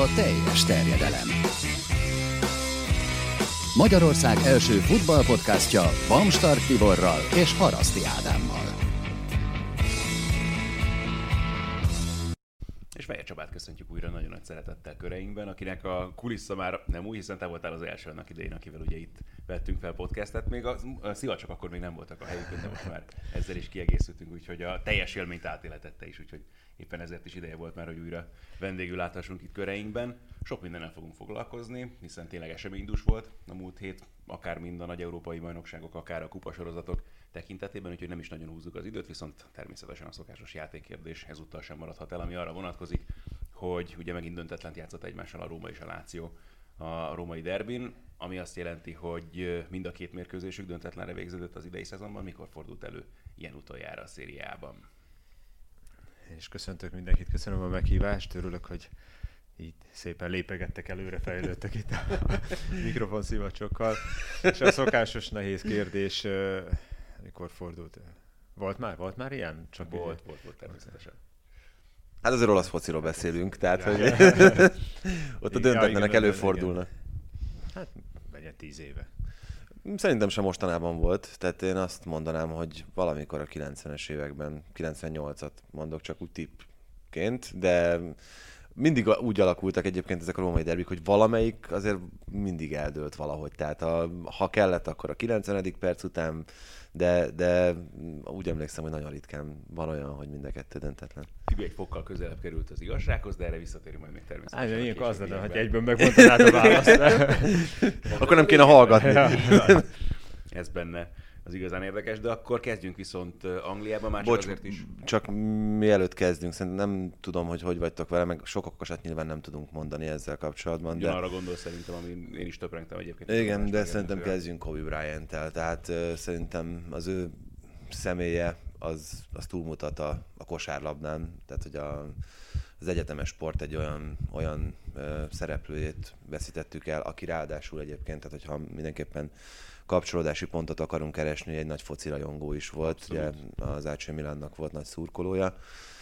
a teljes terjedelem. Magyarország első futballpodcastja Bamstart Tiborral és Haraszti Ádámmal. És Feje Csabát köszöntjük újra nagyon nagy szeretettel köreinkben, akinek a kulissza már nem új, hiszen te voltál az első annak idején, akivel ugye itt vettünk fel podcastet. Még a, a szivacsok akkor még nem voltak a helyükön, de most már ezzel is kiegészültünk, úgyhogy a teljes élményt átéletette is, úgyhogy éppen ezért is ideje volt már, hogy újra vendégül láthassunk itt köreinkben. Sok mindennel fogunk foglalkozni, hiszen tényleg eseménydús volt a múlt hét, akár mind a nagy európai bajnokságok, akár a kupasorozatok tekintetében, úgyhogy nem is nagyon húzzuk az időt, viszont természetesen a szokásos játékkérdés ezúttal sem maradhat el, ami arra vonatkozik, hogy ugye megint döntetlen játszott egymással a Róma és a Láció a római derbin, ami azt jelenti, hogy mind a két mérkőzésük döntetlenre végződött az idei szezonban, mikor fordult elő ilyen utoljára a szériában. Én is köszöntök mindenkit, köszönöm a meghívást, örülök, hogy így szépen lépegettek előre, fejlődtek itt a mikrofon szivacsokkal. És a szokásos nehéz kérdés, mikor fordult? Volt már? Volt már ilyen? Csak volt, ugye? volt, volt természetesen. Hát azért olasz fociról beszélünk, tehát ja, hogy ott a döntetlenek ja, előfordulnak. Hát legyen tíz éve. Szerintem sem mostanában volt, tehát én azt mondanám, hogy valamikor a 90-es években, 98-at mondok csak úgy tippként, de mindig úgy alakultak egyébként ezek a római derbik, hogy valamelyik azért mindig eldőlt valahogy. Tehát a, ha kellett, akkor a 90. perc után de, de úgy emlékszem, hogy nagyon ritkán van olyan, hogy mind a kettő döntetlen. Tibi egy fokkal közelebb került az igazsághoz, de erre visszatérünk majd még természetesen. Hát, ilyenkor az lenne, hogy egyben megmondanád a választ. Akkor nem kéne hallgatni. Ez benne az igazán érdekes, de akkor kezdjünk viszont Angliában már csak Bocs, azért is. csak mielőtt kezdünk, szerintem nem tudom, hogy hogy vagytok vele, meg sok okosat nyilván nem tudunk mondani ezzel kapcsolatban. De... arra gondol szerintem, ami én is töprengtem egyébként. Igen, de szerintem kezdjünk Kobe Bryant-tel. Tehát uh, szerintem az ő személye az, az túlmutat a, a kosárlabdán, tehát hogy a, az egyetemes sport egy olyan, olyan uh, szereplőjét veszítettük el, aki ráadásul egyébként, tehát hogyha mindenképpen kapcsolódási pontot akarunk keresni, egy nagy foci rajongó is volt, Abszolút. ugye az AC Milánnak volt nagy szurkolója.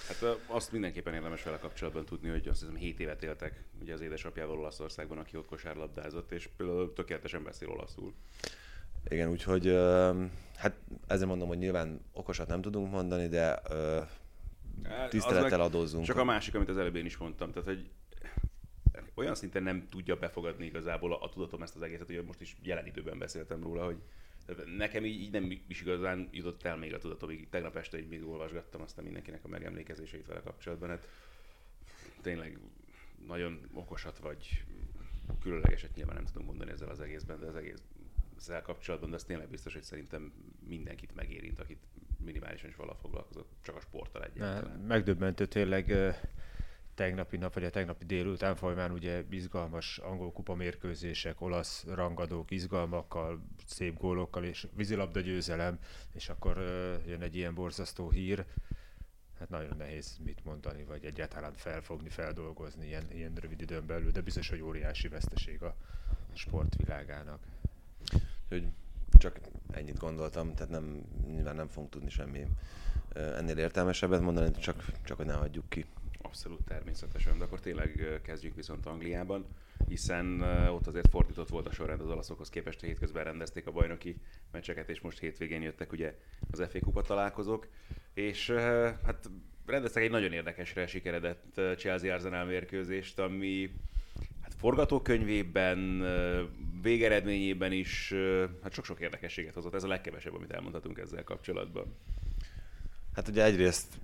Hát azt mindenképpen érdemes vele kapcsolatban tudni, hogy azt hiszem 7 évet éltek ugye az édesapjával Olaszországban, aki ott kosárlabdázott, és például tökéletesen beszél olaszul. Igen, úgyhogy hát ezért mondom, hogy nyilván okosat nem tudunk mondani, de hát, tisztelettel adózzunk. Csak a másik, amit az előbb én is mondtam, tehát hogy olyan szinten nem tudja befogadni igazából a, a tudatom ezt az egészet, hogy most is jelen időben beszéltem róla, hogy nekem így, így nem is igazán jutott el még a tudatom, így tegnap este így még olvasgattam aztán mindenkinek a megemlékezéseit vele kapcsolatban. Hát tényleg nagyon okosat vagy különlegeset nyilván nem tudunk mondani ezzel az egészben, de az egész ezzel kapcsolatban, de az tényleg biztos, hogy szerintem mindenkit megérint, akit minimálisan is valaha foglalkozott, csak a sporttal egyáltalán. Megdöbbentő tényleg tegnapi nap, vagy a tegnapi délután folyamán ugye izgalmas angol kupa mérkőzések, olasz rangadók, izgalmakkal, szép gólokkal és vízilabda győzelem, és akkor jön egy ilyen borzasztó hír, hát nagyon nehéz mit mondani, vagy egyáltalán felfogni, feldolgozni ilyen, ilyen rövid időn belül, de biztos, hogy óriási veszteség a sportvilágának. Hogy csak ennyit gondoltam, tehát nem, nyilván nem fogunk tudni semmi ennél értelmesebbet mondani, csak, csak hogy ne hagyjuk ki. Abszolút természetesen, de akkor tényleg kezdjük viszont Angliában, hiszen ott azért fordított volt a sorrend az olaszokhoz képest, hétközben rendezték a bajnoki meccseket, és most hétvégén jöttek ugye az FA Kupa találkozók, és hát rendeztek egy nagyon érdekesre sikeredett Chelsea Arsenal mérkőzést, ami hát forgatókönyvében, végeredményében is hát sok-sok érdekességet hozott. Ez a legkevesebb, amit elmondhatunk ezzel kapcsolatban. Hát ugye egyrészt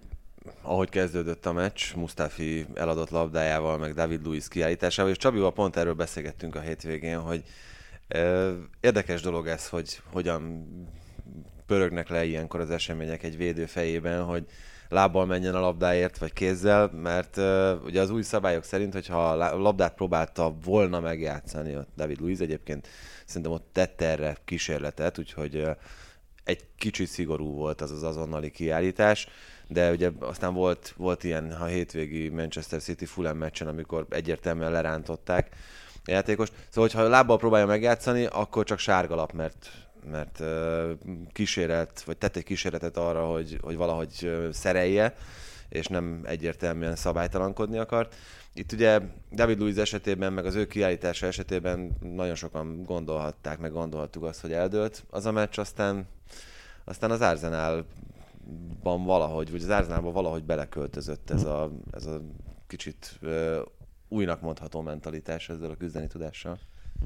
ahogy kezdődött a meccs, Mustafi eladott labdájával, meg David Luiz kiállításával, és Csabival pont erről beszélgettünk a hétvégén, hogy érdekes dolog ez, hogy hogyan pörögnek le ilyenkor az események egy védő fejében, hogy lábbal menjen a labdáért, vagy kézzel, mert uh, ugye az új szabályok szerint, hogyha a labdát próbálta volna megjátszani a David Luiz, egyébként szerintem ott tette erre kísérletet, úgyhogy uh, egy kicsit szigorú volt az az azonnali kiállítás de ugye aztán volt, volt ilyen a hétvégi Manchester City Fulham meccsen, amikor egyértelműen lerántották a játékos. Szóval, hogyha lábbal próbálja megjátszani, akkor csak sárga lap, mert, mert uh, kísérlet, vagy tett egy kísérletet arra, hogy, hogy valahogy szerelje, és nem egyértelműen szabálytalankodni akart. Itt ugye David Luiz esetében, meg az ő kiállítása esetében nagyon sokan gondolhatták, meg gondolhattuk azt, hogy eldőlt az a meccs, aztán, aztán az Arsenalban valahogy, vagy az Arsenalban valahogy beleköltözött ez a, ez a kicsit uh, újnak mondható mentalitás ezzel a küzdeni tudással.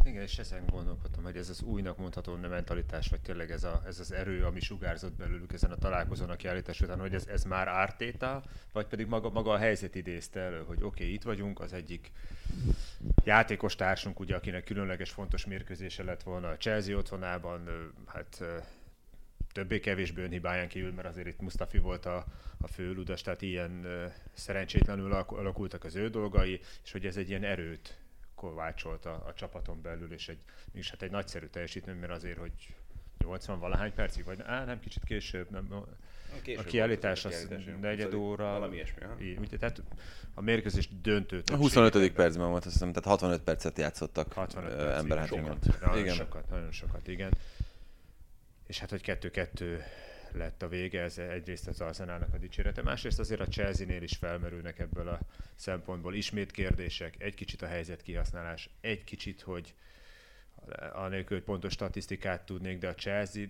Igen, és ezen gondolkodtam, hogy ez az újnak mondható mentalitás, vagy tényleg ez, a, ez az erő, ami sugárzott belőlük ezen a találkozón a kiállítás után, hogy ez, ez már ártéta, vagy pedig maga, maga a helyzet idézte elő, hogy oké, okay, itt vagyunk, az egyik játékos társunk, ugye, akinek különleges fontos mérkőzése lett volna a Chelsea otthonában, hát többé-kevésbé önhibáján kívül, mert azért itt Mustafi volt a, a főludas, tehát ilyen szerencsétlenül alakultak az ő dolgai, és hogy ez egy ilyen erőt kovácsolt a, a csapaton belül, és egy, és hát egy nagyszerű teljesítmény, mert azért, hogy 80 valahány percig, vagy á, nem kicsit később, nem, később a kiállítás az negyed óra. Valami ilyesmi, úgy, tehát a mérkőzés döntő. A 25. percben volt, azt hiszem, tehát 65 percet játszottak 65 ember sokat. Nagyon igen. sokat, nagyon sokat, igen. És hát, hogy kettő-kettő lett a vége, ez egyrészt az Arsenalnak a dicsérete, másrészt azért a Chelsea-nél is felmerülnek ebből a szempontból ismét kérdések, egy kicsit a helyzet kihasználás, egy kicsit, hogy anélkül, hogy pontos statisztikát tudnék, de a Chelsea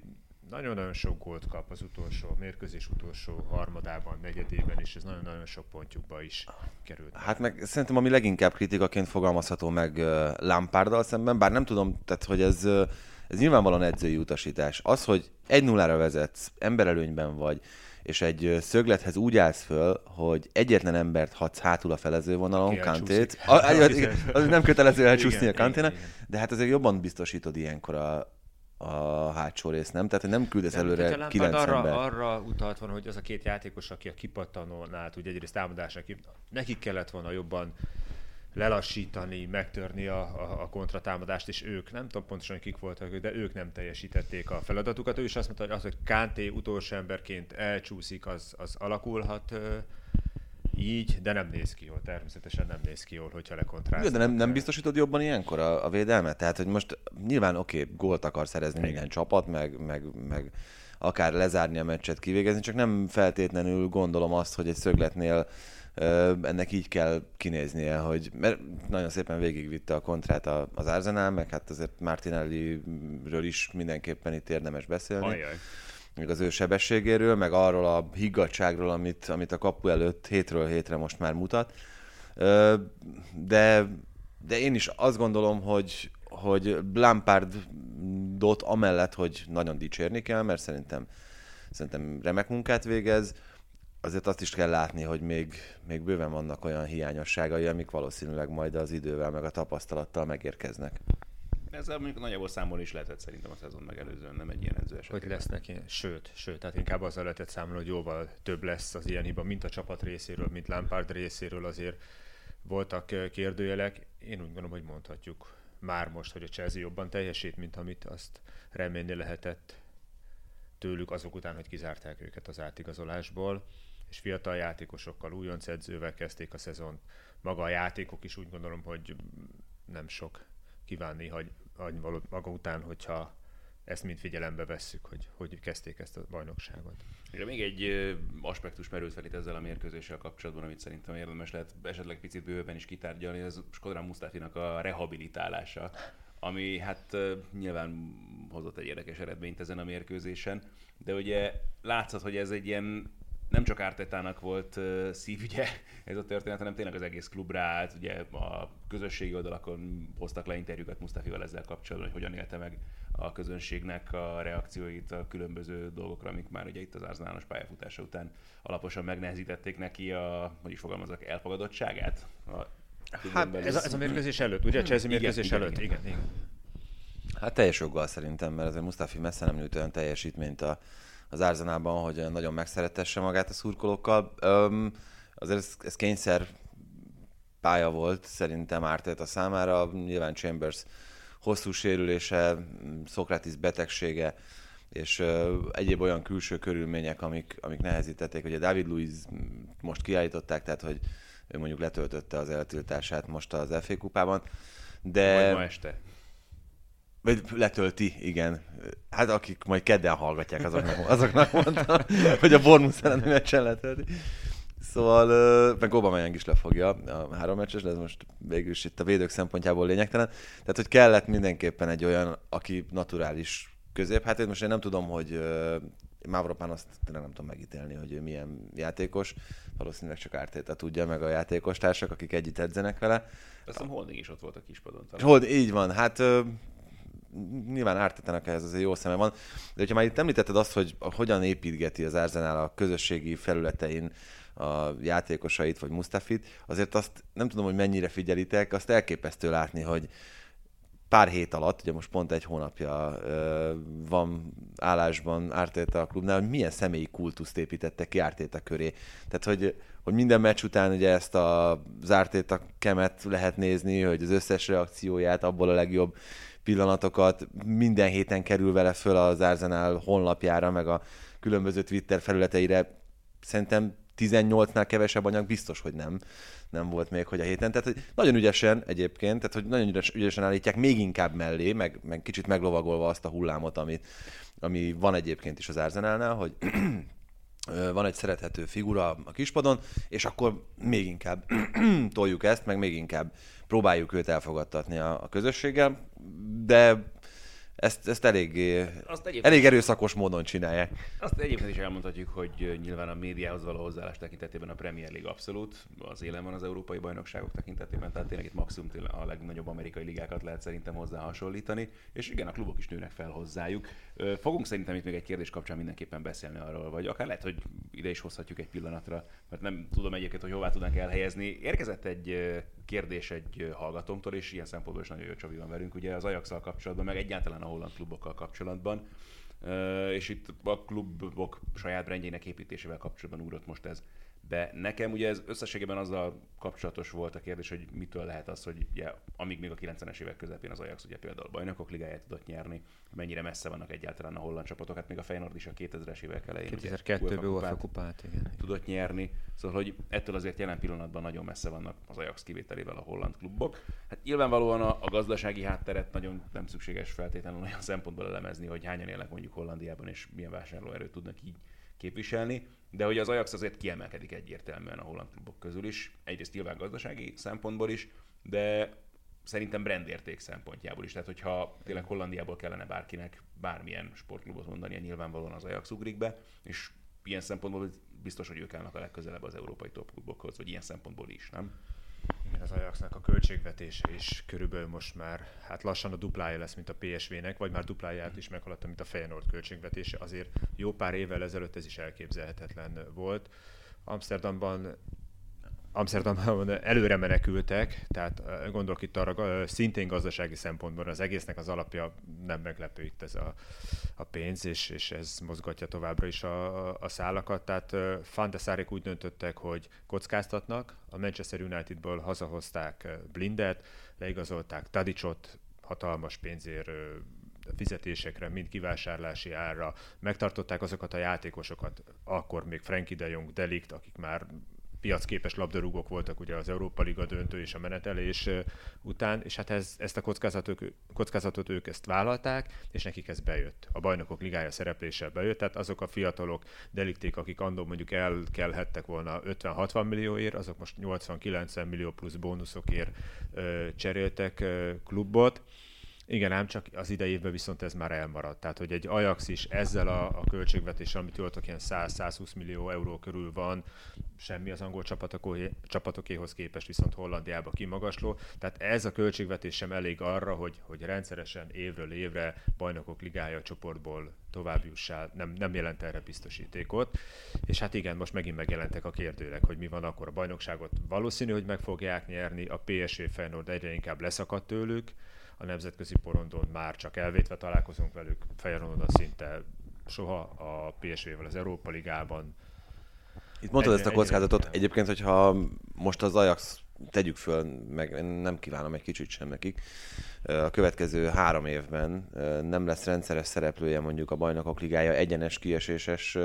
nagyon-nagyon sok gólt kap az utolsó, mérkőzés utolsó harmadában, negyedében, és ez nagyon-nagyon sok pontjukba is került. Hát meg szerintem ami leginkább kritikaként fogalmazható meg Lampárdal szemben, bár nem tudom, tehát hogy ez ez nyilvánvalóan edzői utasítás. Az, hogy egy nullára vezetsz, emberelőnyben vagy, és egy szöglethez úgy állsz föl, hogy egyetlen embert hadsz hátul a felező vonalon, kantét. Az nem kötelező elcsúszni a kantének, de hát azért jobban biztosítod ilyenkor a, a hátsó rész, nem? Tehát nem küldesz nem, előre kilenc arra, ember. arra utalt van, hogy az a két játékos, aki a kipattanónál, ugye egyrészt támadásnak, nekik kellett volna jobban lelassítani, megtörni a, a, a kontratámadást, és ők, nem tudom pontosan kik voltak, de ők nem teljesítették a feladatukat. Ő is azt mondta, hogy az, hogy Kánté utolsó emberként elcsúszik, az, az alakulhat ö, így, de nem néz ki jól, természetesen nem néz ki jól, hogyha lekontráznak. De nem, nem biztosítod jobban ilyenkor a, a védelmet? Tehát, hogy most nyilván oké, okay, gólt akar szerezni Igen. minden csapat, meg, meg, meg akár lezárni a meccset, kivégezni, csak nem feltétlenül gondolom azt, hogy egy szögletnél ennek így kell kinéznie, hogy mert nagyon szépen végigvitte a kontrát az Arsenal, meg hát azért Martinelli-ről is mindenképpen itt érdemes beszélni. Ajaj. Még az ő sebességéről, meg arról a higgadságról, amit, amit a kapu előtt hétről hétre most már mutat. De, de én is azt gondolom, hogy, hogy Lampardot amellett, hogy nagyon dicsérni kell, mert szerintem, szerintem remek munkát végez, azért azt is kell látni, hogy még, még bőven vannak olyan hiányosságai, amik valószínűleg majd az idővel, meg a tapasztalattal megérkeznek. Ezzel mondjuk nagyjából számolni is lehetett szerintem a szezon megelőzően, nem egy ilyen edző esetben. Hogy lesznek ilyen, sőt, sőt, tehát inkább azzal lehetett számolni, hogy jóval több lesz az ilyen hiba, mint a csapat részéről, mint Lampard részéről azért voltak eh, kérdőjelek. Én úgy gondolom, hogy mondhatjuk már most, hogy a Chelsea jobban teljesít, mint amit azt remélni lehetett tőlük azok után, hogy kizárták őket az átigazolásból és fiatal játékosokkal, újonc edzővel kezdték a szezont. Maga a játékok is úgy gondolom, hogy nem sok kívánni hogy maga után, hogyha ezt mind figyelembe vesszük, hogy hogy kezdték ezt a bajnokságot. Igen, még egy aspektus merült fel itt ezzel a mérkőzéssel kapcsolatban, amit szerintem érdemes lehet esetleg picit bőven is kitárgyalni, ez Skodran Mustafinak a rehabilitálása, ami hát nyilván hozott egy érdekes eredményt ezen a mérkőzésen, de ugye látszott, hogy ez egy ilyen nem csak Ártetának volt uh, szívügye ez a történet, hanem tényleg az egész klubra állt. Ugye a közösségi oldalakon hoztak le interjúkat Mustafival ezzel kapcsolatban, hogy hogyan élte meg a közönségnek a reakcióit a különböző dolgokra, amik már ugye itt az Arzenálos pályafutása után alaposan megnehezítették neki a, hogy is fogalmazok, elfogadottságát. A hát ez a, ez a mérkőzés előtt, ugye? A Chelsea mérkőzés igen, előtt, igen, igen. igen. Hát teljes joggal szerintem, mert azért Mustafi messze nem nyújt olyan teljesítményt a, az Arzenában, hogy nagyon megszeretesse magát a szurkolókkal. Öm, azért ez, ez kényszer pálya volt szerintem Ártét a számára. Nyilván Chambers hosszú sérülése, Sokratis betegsége, és egyéb olyan külső körülmények, amik, amik nehezítették. Ugye David Luiz most kiállították, tehát hogy ő mondjuk letöltötte az eltiltását most az FA kupában. De... Vagy ma este. Vagy letölti, igen. Hát akik majd kedden hallgatják, azoknak, azoknak mondtam, hogy a Bormus elleni meccsen letölti. Szóval, meg Aubameyang is lefogja a három meccses, de ez most végül is itt a védők szempontjából lényegtelen. Tehát, hogy kellett mindenképpen egy olyan, aki naturális közép. Hát én most én nem tudom, hogy Mavropán azt tényleg nem tudom megítélni, hogy ő milyen játékos. Valószínűleg csak Ártéta tudja, meg a játékos társak, akik együtt edzenek vele. Azt hiszem Holding is ott volt a kispadon. Talán. hold, így van, hát nyilván Ártetának ehhez azért jó szeme van, de hogyha már itt említetted azt, hogy hogyan építgeti az Arsenal a közösségi felületein a játékosait, vagy Mustafit, azért azt nem tudom, hogy mennyire figyelitek, azt elképesztő látni, hogy pár hét alatt, ugye most pont egy hónapja van állásban Ártéta a klubnál, hogy milyen személyi kultuszt építettek ki Ártéta köré. Tehát, hogy, hogy minden meccs után ugye ezt a, az Ártéta kemet lehet nézni, hogy az összes reakcióját, abból a legjobb pillanatokat minden héten kerül vele föl az Arsenal honlapjára, meg a különböző Twitter felületeire. Szerintem 18-nál kevesebb anyag biztos, hogy nem, nem volt még, hogy a héten. Tehát hogy nagyon ügyesen egyébként, tehát hogy nagyon ügyes, ügyesen állítják még inkább mellé, meg, meg kicsit meglovagolva azt a hullámot, amit, ami van egyébként is az Arsenalnál, hogy van egy szerethető figura a kispadon, és akkor még inkább toljuk ezt, meg még inkább próbáljuk őt elfogadtatni a, a közösséggel, de ezt, ezt eléggé, Azt egyébként- elég erőszakos módon csinálják. Azt egyébként is elmondhatjuk, hogy ö, nyilván a médiához való hozzáállás tekintetében a Premier League abszolút az élen van az európai bajnokságok tekintetében, tehát tényleg itt maximum a legnagyobb amerikai ligákat lehet szerintem hozzá hasonlítani, és igen, a klubok is nőnek fel hozzájuk. Fogunk szerintem itt még egy kérdés kapcsán mindenképpen beszélni arról, vagy akár lehet, hogy ide is hozhatjuk egy pillanatra, mert nem tudom egyébként, hogy hová tudnánk elhelyezni. Érkezett egy ö, kérdés egy hallgatónktól, és ilyen szempontból is nagyon jó Csabi van velünk, ugye az ajax kapcsolatban, meg egyáltalán a holland klubokkal kapcsolatban. És itt a klubok saját brandjének építésével kapcsolatban ugrott most ez be. Nekem ugye ez összességében azzal kapcsolatos volt a kérdés, hogy mitől lehet az, hogy ugye, amíg még a 90-es évek közepén az Ajax ugye például bajnokok ligáját tudott nyerni, mennyire messze vannak egyáltalán a holland csapatok, hát még a Feyenoord is a 2000-es évek elején. ugye 2002-ből UEFA kupát, igen. tudott nyerni, szóval hogy ettől azért jelen pillanatban nagyon messze vannak az Ajax kivételével a holland klubok. Hát nyilvánvalóan a, a gazdasági hátteret nagyon nem szükséges feltétlenül olyan szempontból elemezni, hogy hányan élnek mondjuk Hollandiában, és milyen vásárlóerőt tudnak így képviselni, de hogy az Ajax azért kiemelkedik egyértelműen a holland klubok közül is, egyrészt nyilván gazdasági szempontból is, de szerintem brandérték szempontjából is. Tehát, hogyha tényleg Hollandiából kellene bárkinek bármilyen sportklubot mondania, nyilvánvalóan az Ajax ugrik be, és ilyen szempontból biztos, hogy ők állnak a legközelebb az európai top klubokhoz, vagy ilyen szempontból is, nem? Az Ajaxnak a költségvetése is körülbelül most már, hát lassan a duplája lesz, mint a PSV-nek, vagy már dupláját is meghaladta, mint a Feyenoord költségvetése. Azért jó pár évvel ezelőtt ez is elképzelhetetlen volt. Amsterdamban Amsterdamban előre menekültek, tehát gondolok itt arra szintén gazdasági szempontból az egésznek az alapja nem meglepő itt ez a, a pénz, és, és ez mozgatja továbbra is a, a, szálakat. Tehát Fantasárik úgy döntöttek, hogy kockáztatnak, a Manchester Unitedból hazahozták Blindet, leigazolták Tadicsot, hatalmas pénzért fizetésekre, mind kivásárlási árra. Megtartották azokat a játékosokat, akkor még Frankie de Jong, Delikt, akik már piacképes labdarúgók voltak ugye az Európa Liga döntő és a menetelés után, és hát ez, ezt a kockázatot, kockázatot ők ezt vállalták, és nekik ez bejött. A bajnokok ligája szereplése bejött, tehát azok a fiatalok, delikték, akik andó mondjuk elkelhettek volna 50-60 millióért, azok most 80-90 millió plusz bónuszokért ö, cseréltek ö, klubot, igen, ám csak az idei évben viszont ez már elmaradt. Tehát, hogy egy Ajax is ezzel a, a költségvetéssel, amit tudtok, ilyen 100-120 millió euró körül van, semmi az angol csapatoké, csapatokéhoz képest, viszont Hollandiába kimagasló. Tehát ez a költségvetés sem elég arra, hogy, hogy rendszeresen évről évre bajnokok ligája csoportból tovább jussál, nem, nem jelent erre biztosítékot. És hát igen, most megint megjelentek a kérdőlek, hogy mi van akkor a bajnokságot. Valószínű, hogy meg fogják nyerni, a PSV Feyenoord egyre inkább leszakadt tőlük, a nemzetközi porondon már csak elvétve találkozunk velük, Feyenoord szinte soha a PSV-vel az Európa Ligában. Itt mondtad Egyre- ezt a kockázatot. egyre- Egyébként, hogyha most az Ajax tegyük föl, meg nem kívánom egy kicsit sem nekik, a következő három évben nem lesz rendszeres szereplője mondjuk a bajnokok ligája egyenes kieséses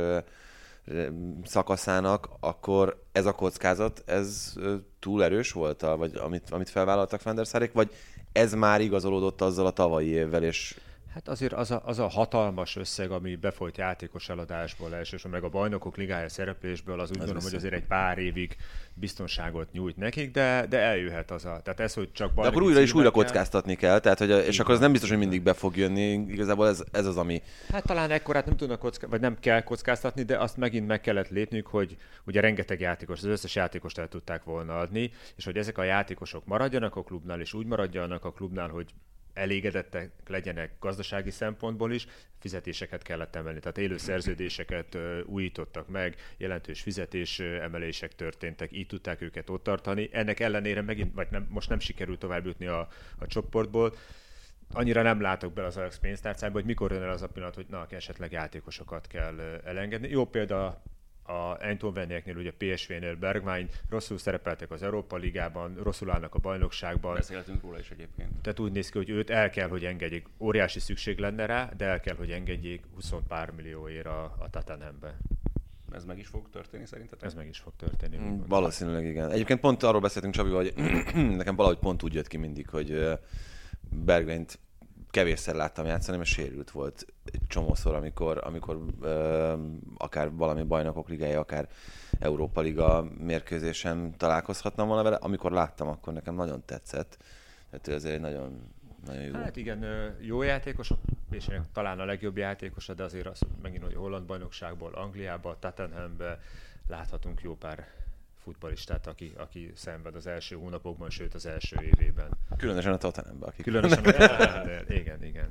szakaszának, akkor ez a kockázat, ez túl erős volt, vagy amit, amit felvállaltak Van der Szárék, vagy ez már igazolódott azzal a tavalyi évvel, és Hát azért az a, az a hatalmas összeg, ami befolyt játékos eladásból elsősorban, meg a bajnokok ligája szereplésből, az úgy gondolom, hogy azért egy pár évig biztonságot nyújt nekik, de, de eljöhet az a... Tehát ez, hogy csak De akkor újra és újra kockáztatni kell, tehát, hogy, és akkor az nem biztos, hogy mindig be fog jönni, igazából ez, ez az, ami... Hát talán ekkorát nem tudnak kocká... vagy nem kell kockáztatni, de azt megint meg kellett lépniük, hogy ugye rengeteg játékos, az összes játékost el tudták volna adni, és hogy ezek a játékosok maradjanak a klubnál, és úgy maradjanak a klubnál, hogy elégedettek legyenek gazdasági szempontból is, fizetéseket kellett emelni. Tehát élő szerződéseket újítottak meg, jelentős fizetés emelések történtek, így tudták őket ott tartani. Ennek ellenére megint, vagy nem, most nem sikerült tovább jutni a, a csoportból, annyira nem látok bele az Ajax pénztárcába, hogy mikor jön el az a pillanat, hogy na, esetleg játékosokat kell elengedni. Jó példa a Eindhovenieknél, ugye PSV-nél Bergwijn rosszul szerepeltek az Európa Ligában, rosszul állnak a bajnokságban. Beszélhetünk róla is egyébként. Tehát úgy néz ki, hogy őt el kell, hogy engedjék. Óriási szükség lenne rá, de el kell, hogy engedjék 20 pár millióért a, a Tatanembe. Ez meg is fog történni szerinted? Ez meg is fog történni. Mm, valószínűleg igen. Egyébként pont arról beszéltünk Csabi, hogy nekem valahogy pont úgy jött ki mindig, hogy Bergwijn kevésszer láttam játszani, mert sérült volt egy csomószor, amikor, amikor ö, akár valami bajnokok ligája, akár Európa Liga mérkőzésen találkozhatnam volna vele. Amikor láttam, akkor nekem nagyon tetszett. Tehát ő azért egy nagyon, nagyon jó. Hát igen, jó játékos, és talán a legjobb játékos, de azért az megint, hogy holland bajnokságból, Angliába, Tottenhambe láthatunk jó pár futbalistát, aki, aki szenved az első hónapokban, sőt az első évében. Különösen a Tottenhamben. Akik Különösen a Tottenhamben, igen, igen.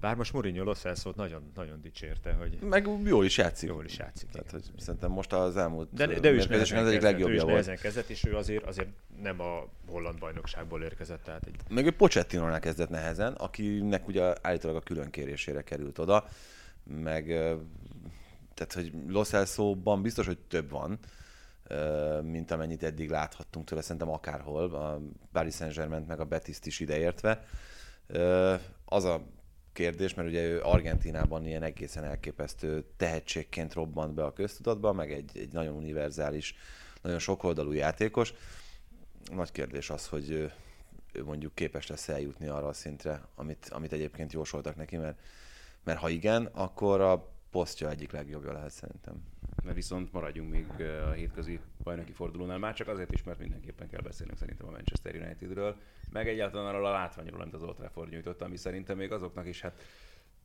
Bár most Mourinho Los Elszót nagyon, nagyon dicsérte, hogy... Meg jól is játszik. Jól is játszik. Tehát, hogy szerintem most az elmúlt de, de ő is az egyik legjobbja volt. Ő is kezdett, és ő azért, azért nem a holland bajnokságból érkezett. Tehát egy... Meg ő Pochettinónál kezdett nehezen, akinek ugye állítólag a külön kérésére került oda, meg tehát, hogy Los Elszóban biztos, hogy több van, mint amennyit eddig láthattunk tőle, szerintem akárhol, a Paris Saint-Germain meg a betis is ideértve. Az a kérdés, mert ugye ő Argentinában ilyen egészen elképesztő tehetségként robbant be a köztudatba, meg egy, egy nagyon univerzális, nagyon sokoldalú játékos. Nagy kérdés az, hogy ő, ő mondjuk képes lesz eljutni arra a szintre, amit, amit egyébként jósoltak neki, mert, mert ha igen, akkor a posztja egyik legjobbja lehet szerintem mert viszont maradjunk még a hétközi bajnoki fordulónál, már csak azért is, mert mindenképpen kell beszélnünk szerintem a Manchester Unitedről, meg egyáltalán arról a látványról, amit az Old Trafford nyújtott, ami szerintem még azoknak is hát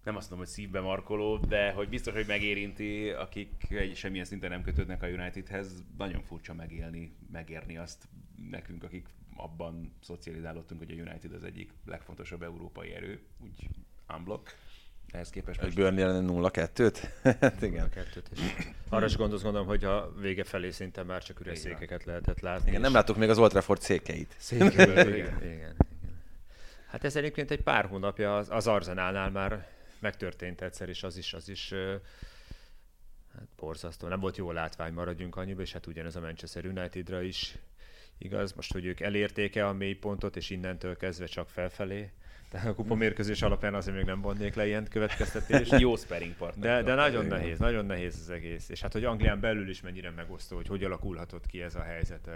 nem azt mondom, hogy szívbe markoló, de hogy biztos, hogy megérinti, akik egy semmilyen szinten nem kötődnek a Unitedhez, nagyon furcsa megélni, megérni azt nekünk, akik abban szocializálódtunk, hogy a United az egyik legfontosabb európai erő, úgy unblock ehhez képest most... Burnley ellen 0-2-t? hát igen. 2-t is. Arra is gondolsz, gondolom, hogy a vége felé szinte már csak üres igen. székeket lehetett látni. Igen, nem láttuk még az Old Trafford székeit. Székeit, igen, igen, igen. Hát ez egyébként egy pár hónapja az, az Arzenálnál már megtörtént egyszer, és az is, az is hát borzasztó. Nem volt jó látvány, maradjunk annyiba, és hát ugyanez a Manchester Unitedra is igaz. Most, hogy ők elérték-e a mélypontot, és innentől kezdve csak felfelé, tehát a kupa mérkőzés alapján azért még nem vonnék le ilyen következtetést. Jó sparring partner. De, de nagyon nehéz, nagyon nehéz az egész. És hát, hogy Anglián belül is mennyire megosztó, hogy hogy alakulhatott ki ez a helyzet eh,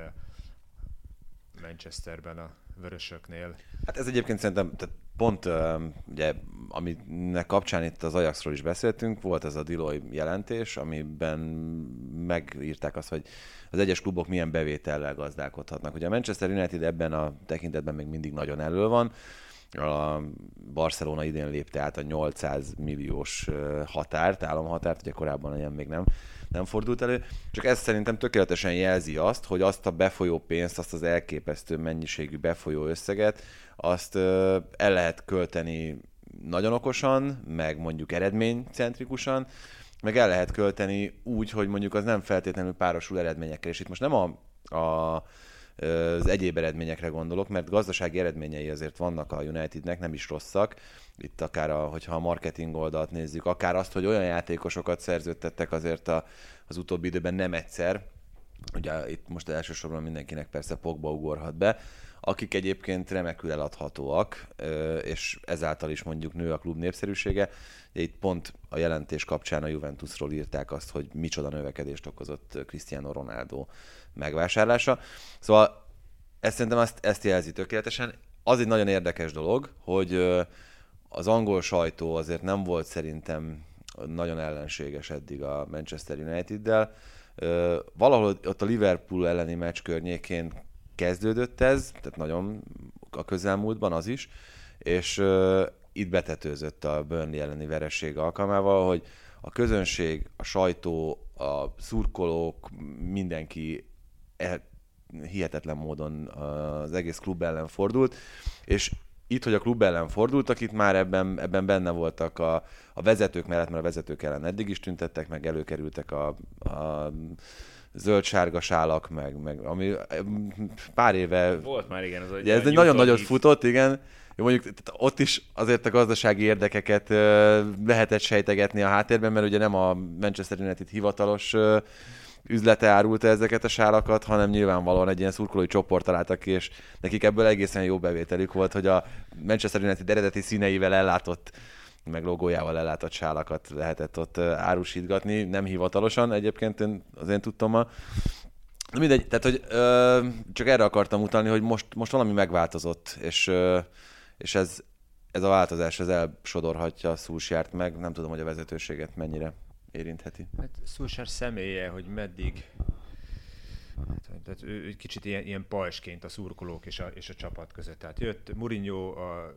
Manchesterben a vörösöknél. Hát ez egyébként szerintem tehát pont uh, ugye, aminek kapcsán itt az Ajaxról is beszéltünk, volt ez a Diloy jelentés, amiben megírták azt, hogy az egyes klubok milyen bevétellel gazdálkodhatnak. Ugye a Manchester United ebben a tekintetben még mindig nagyon elő van, a Barcelona idén lépte át a 800 milliós határt, államhatárt, ugye korábban ilyen még nem, nem fordult elő. Csak ez szerintem tökéletesen jelzi azt, hogy azt a befolyó pénzt, azt az elképesztő mennyiségű befolyó összeget, azt el lehet költeni nagyon okosan, meg mondjuk eredménycentrikusan, meg el lehet költeni úgy, hogy mondjuk az nem feltétlenül párosul eredményekkel. És itt most nem a, a az egyéb eredményekre gondolok, mert gazdasági eredményei azért vannak a Unitednek, nem is rosszak. Itt akár, a, hogyha a marketing oldalt nézzük, akár azt, hogy olyan játékosokat szerződtettek azért a, az utóbbi időben nem egyszer, ugye itt most elsősorban mindenkinek persze Pogba ugorhat be, akik egyébként remekül eladhatóak, és ezáltal is mondjuk nő a klub népszerűsége. Itt pont a jelentés kapcsán a Juventusról írták azt, hogy micsoda növekedést okozott Cristiano Ronaldo megvásárlása. Szóval ezt szerintem ezt, ezt jelzi tökéletesen. Az egy nagyon érdekes dolog, hogy az angol sajtó azért nem volt szerintem nagyon ellenséges eddig a Manchester United-del. Valahol ott a Liverpool elleni meccs környékén kezdődött ez, tehát nagyon a közelmúltban az is, és itt betetőzött a Burnley elleni veresség alkalmával, hogy a közönség, a sajtó, a szurkolók, mindenki e, hihetetlen módon az egész klub ellen fordult, és itt, hogy a klub ellen fordultak, itt már ebben, ebben benne voltak a, a vezetők mellett, mert a vezetők ellen eddig is tüntettek, meg előkerültek a, a zöld-sárga sálak, meg, meg ami pár éve... Volt már, igen. Ez, ugye, ez egy nagyon nagyot futott, igen. Jó, mondjuk ott is azért a gazdasági érdekeket lehetett sejtegetni a háttérben, mert ugye nem a Manchester United hivatalos üzlete árulta ezeket a sálakat, hanem nyilvánvalóan egy ilyen szurkolói csoport találtak ki, és nekik ebből egészen jó bevételük volt, hogy a Manchester United eredeti színeivel ellátott meg logójával ellátott sálakat lehetett ott árusítgatni, nem hivatalosan egyébként, én, az én tudtam ma. Mindegy, tehát hogy ö, csak erre akartam utalni, hogy most, most valami megváltozott, és, ö, és ez, ez a változás, ez elsodorhatja a Szúsjárt meg, nem tudom, hogy a vezetőséget mennyire érintheti. Hát Szulsár személye, hogy meddig hát, tehát ő egy kicsit ilyen, ilyen pajsként a szurkolók és a, és a csapat között. Tehát jött Mourinho a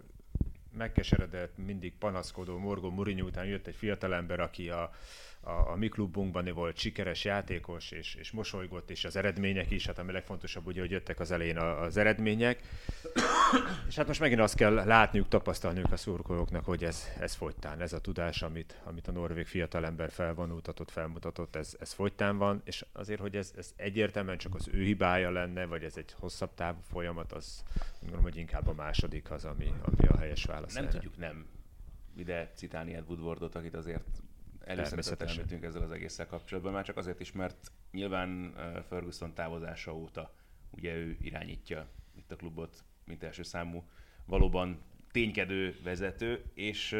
megkeseredett, mindig panaszkodó Morgó Mourinho után jött egy fiatalember, aki a, a, a mi klubunkban volt sikeres játékos, és, és mosolygott, és az eredmények is, hát ami legfontosabb ugye, hogy jöttek az elején az eredmények. és hát most megint azt kell látniuk, tapasztalniuk a szurkolóknak, hogy ez, ez fogytán, ez a tudás, amit, amit a norvég fiatalember felvonultatott, felmutatott, ez, ez fogytán van, és azért, hogy ez, ez egyértelműen csak az ő hibája lenne, vagy ez egy hosszabb távú folyamat, az gondolom, hogy inkább a második az, ami, ami a helyes válasz. Nem erre. tudjuk nem ide citálni Ed Woodwardot, akit azért előszeretettel említünk ezzel az egésszel kapcsolatban, már csak azért is, mert nyilván Ferguson távozása óta ugye ő irányítja itt a klubot, mint első számú valóban ténykedő vezető, és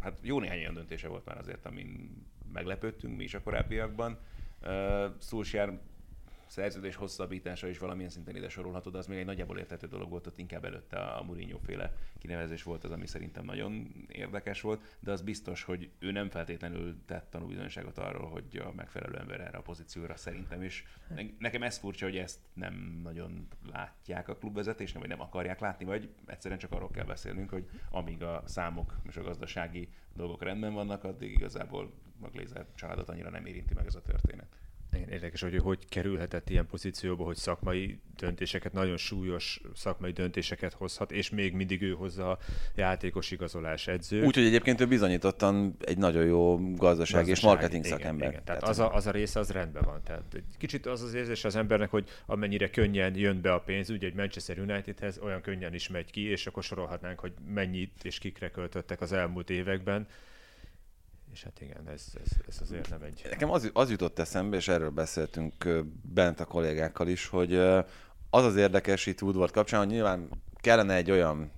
hát jó néhány olyan döntése volt már azért, amin meglepődtünk mi is a korábbiakban. Szulsjár szerződés hosszabbítása is valamilyen szinten ide sorolhatod, az még egy nagyjából érthető dolog volt, ott inkább előtte a Mourinho féle kinevezés volt az, ami szerintem nagyon érdekes volt, de az biztos, hogy ő nem feltétlenül tett tanúbizonyságot arról, hogy a megfelelő ember erre a pozícióra szerintem is. Nekem ez furcsa, hogy ezt nem nagyon látják a klubvezetésnek, vagy nem akarják látni, vagy egyszerűen csak arról kell beszélnünk, hogy amíg a számok és a gazdasági dolgok rendben vannak, addig igazából a Glazer családot annyira nem érinti meg ez a történet. Igen, érdekes, hogy hogy kerülhetett ilyen pozícióba, hogy szakmai döntéseket, nagyon súlyos szakmai döntéseket hozhat, és még mindig ő hozza a játékos igazolás edző. Úgyhogy egyébként ő bizonyítottan egy nagyon jó gazdaság, gazdaság és marketing igen, szakember. Igen, tehát, tehát az, a, az a része az rendben van. Tehát egy kicsit az az érzés az embernek, hogy amennyire könnyen jön be a pénz, ugye egy Manchester Unitedhez olyan könnyen is megy ki, és akkor sorolhatnánk, hogy mennyit és kikre költöttek az elmúlt években és hát igen, ez, ez, ez azért nem egy... Nekem az, az jutott eszembe, és erről beszéltünk bent a kollégákkal is, hogy az az érdekes itt Woodward kapcsán, hogy nyilván kellene egy olyan,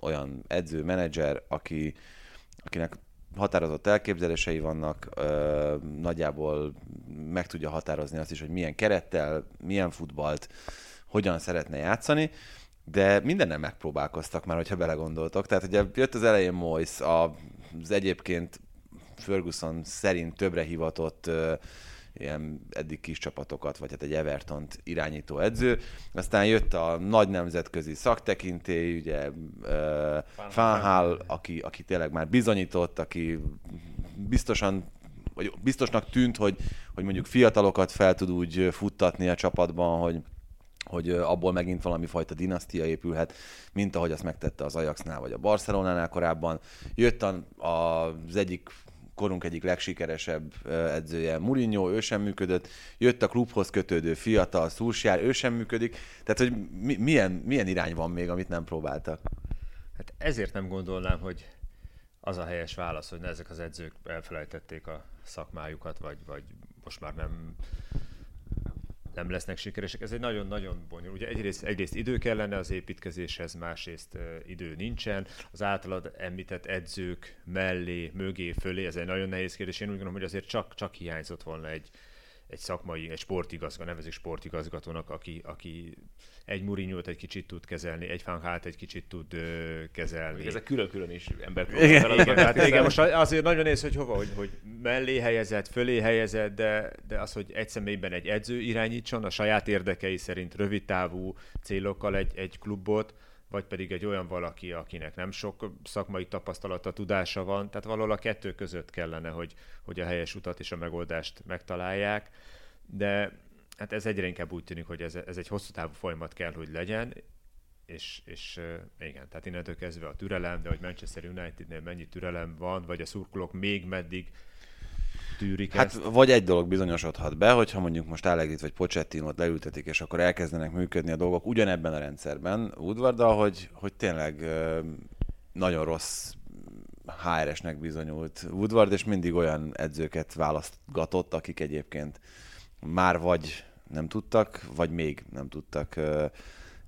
olyan edző, menedzser, aki, akinek határozott elképzelései vannak, nagyjából meg tudja határozni azt is, hogy milyen kerettel, milyen futballt, hogyan szeretne játszani, de mindennel megpróbálkoztak már, hogyha belegondoltok. Tehát ugye jött az elején Moyes, az egyébként Ferguson szerint többre hivatott ilyen eddig kis csapatokat, vagy hát egy everton irányító edző. Aztán jött a nagy nemzetközi szaktekintély, ugye Fanhal, aki, aki tényleg már bizonyított, aki biztosan vagy biztosnak tűnt, hogy, hogy mondjuk fiatalokat fel tud úgy futtatni a csapatban, hogy, hogy abból megint valami fajta dinasztia épülhet, mint ahogy azt megtette az Ajaxnál vagy a Barcelonánál korábban. Jött az egyik korunk egyik legsikeresebb edzője Mourinho, ő sem működött, jött a klubhoz kötődő fiatal Szúsjár, ő sem működik, tehát hogy mi, milyen, milyen irány van még, amit nem próbáltak? Hát ezért nem gondolnám, hogy az a helyes válasz, hogy ezek az edzők elfelejtették a szakmájukat, vagy, vagy most már nem nem lesznek sikeresek. Ez egy nagyon-nagyon bonyolult. Ugye egyrészt, egyrészt idő kellene az építkezéshez, másrészt uh, idő nincsen. Az általad említett edzők mellé, mögé, fölé, ez egy nagyon nehéz kérdés. Én úgy gondolom, hogy azért csak, csak hiányzott volna egy, egy szakmai, egy sportigazgató, nevezik sportigazgatónak, aki, aki egy mourinho egy kicsit tud kezelni, egy Fanhát egy kicsit tud ö, kezelni. Ezek külön-külön is ember igen, igen, hát igen, most azért nagyon néz, hogy hova, hogy, hogy mellé helyezett, fölé helyezett, de, de az, hogy egy személyben egy edző irányítson, a saját érdekei szerint rövid távú célokkal egy, egy klubot, vagy pedig egy olyan valaki, akinek nem sok szakmai tapasztalata, tudása van. Tehát valahol a kettő között kellene, hogy, hogy a helyes utat és a megoldást megtalálják. De hát ez egyre inkább úgy tűnik, hogy ez, ez egy hosszú távú folyamat kell, hogy legyen, és, és igen, tehát innentől kezdve a türelem, de hogy Manchester Unitednél mennyi türelem van, vagy a szurkolók még meddig tűrik Hát ezt. vagy egy dolog bizonyosodhat be, hogyha mondjuk most Allegrit vagy Pochettinot leültetik, és akkor elkezdenek működni a dolgok ugyanebben a rendszerben, Woodwarddal, hogy, hogy tényleg nagyon rossz HRS-nek bizonyult Woodward, és mindig olyan edzőket választgatott, akik egyébként már vagy nem tudtak, vagy még nem tudtak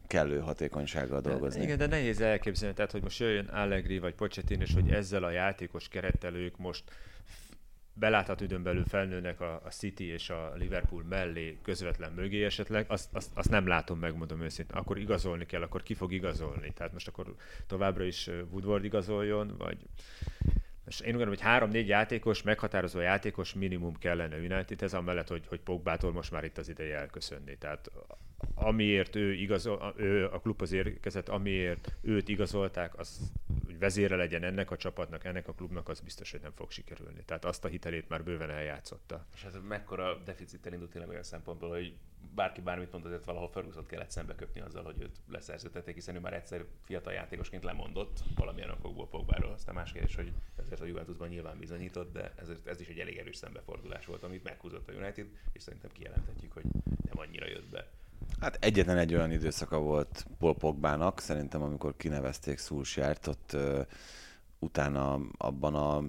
kellő hatékonysággal dolgozni. Igen, de nehéz elképzelni, tehát hogy most jöjjön Allegri vagy Pochettino, és hogy ezzel a játékos kerettel ők most beláthat időn belül felnőnek a, a City és a Liverpool mellé közvetlen mögé esetleg, azt, azt, azt nem látom, megmondom őszintén. Akkor igazolni kell, akkor ki fog igazolni? Tehát most akkor továbbra is Woodward igazoljon, vagy és én úgy gondolom, hogy három-négy játékos, meghatározó játékos minimum kellene United, ez amellett, hogy, hogy Pogbától most már itt az ideje elköszönni. Tehát amiért ő, igazol, ő a klubhoz érkezett, amiért őt igazolták, az hogy vezére legyen ennek a csapatnak, ennek a klubnak, az biztos, hogy nem fog sikerülni. Tehát azt a hitelét már bőven eljátszotta. És ez mekkora deficittel indult tényleg olyan szempontból, hogy bárki bármit mond, azért valahol ferguson kellett szembe köpni azzal, hogy őt leszerződtették, hiszen ő már egyszer fiatal játékosként lemondott valamilyen okokból Pogbáról. Aztán más kérdés, hogy ezért a Juventusban nyilván bizonyított, de ez, ez is egy elég erős szembefordulás volt, amit meghúzott a United, és szerintem kijelenthetjük, hogy nem annyira jött be. Hát egyetlen egy olyan időszaka volt Paul Pogbának, szerintem amikor kinevezték Szulsjárt, ott uh, utána abban a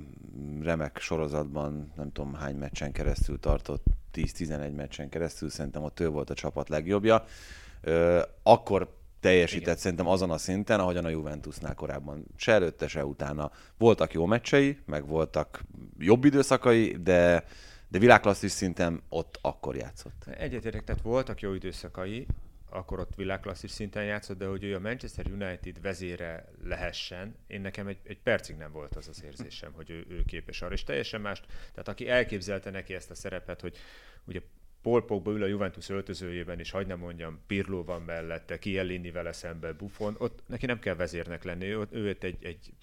remek sorozatban nem tudom hány meccsen keresztül tartott, 10-11 meccsen keresztül, szerintem ott ő volt a csapat legjobbja. Uh, akkor teljesített Igen. szerintem azon a szinten, ahogyan a Juventusnál korábban. Se előtte, se utána. Voltak jó meccsei, meg voltak jobb időszakai, de de világklasszis szinten ott akkor játszott. Egyetértek, tehát voltak jó időszakai, akkor ott világklasszis szinten játszott, de hogy ő a Manchester United vezére lehessen, én nekem egy, egy percig nem volt az az érzésem, hogy ő, ő képes arra. És teljesen más, tehát aki elképzelte neki ezt a szerepet, hogy ugye Paul Pogba ül a Juventus öltözőjében, és hagyd nem mondjam, Pirlo van mellette, Kielini vele szemben, Buffon, ott neki nem kell vezérnek lenni, ő, ő egy, egy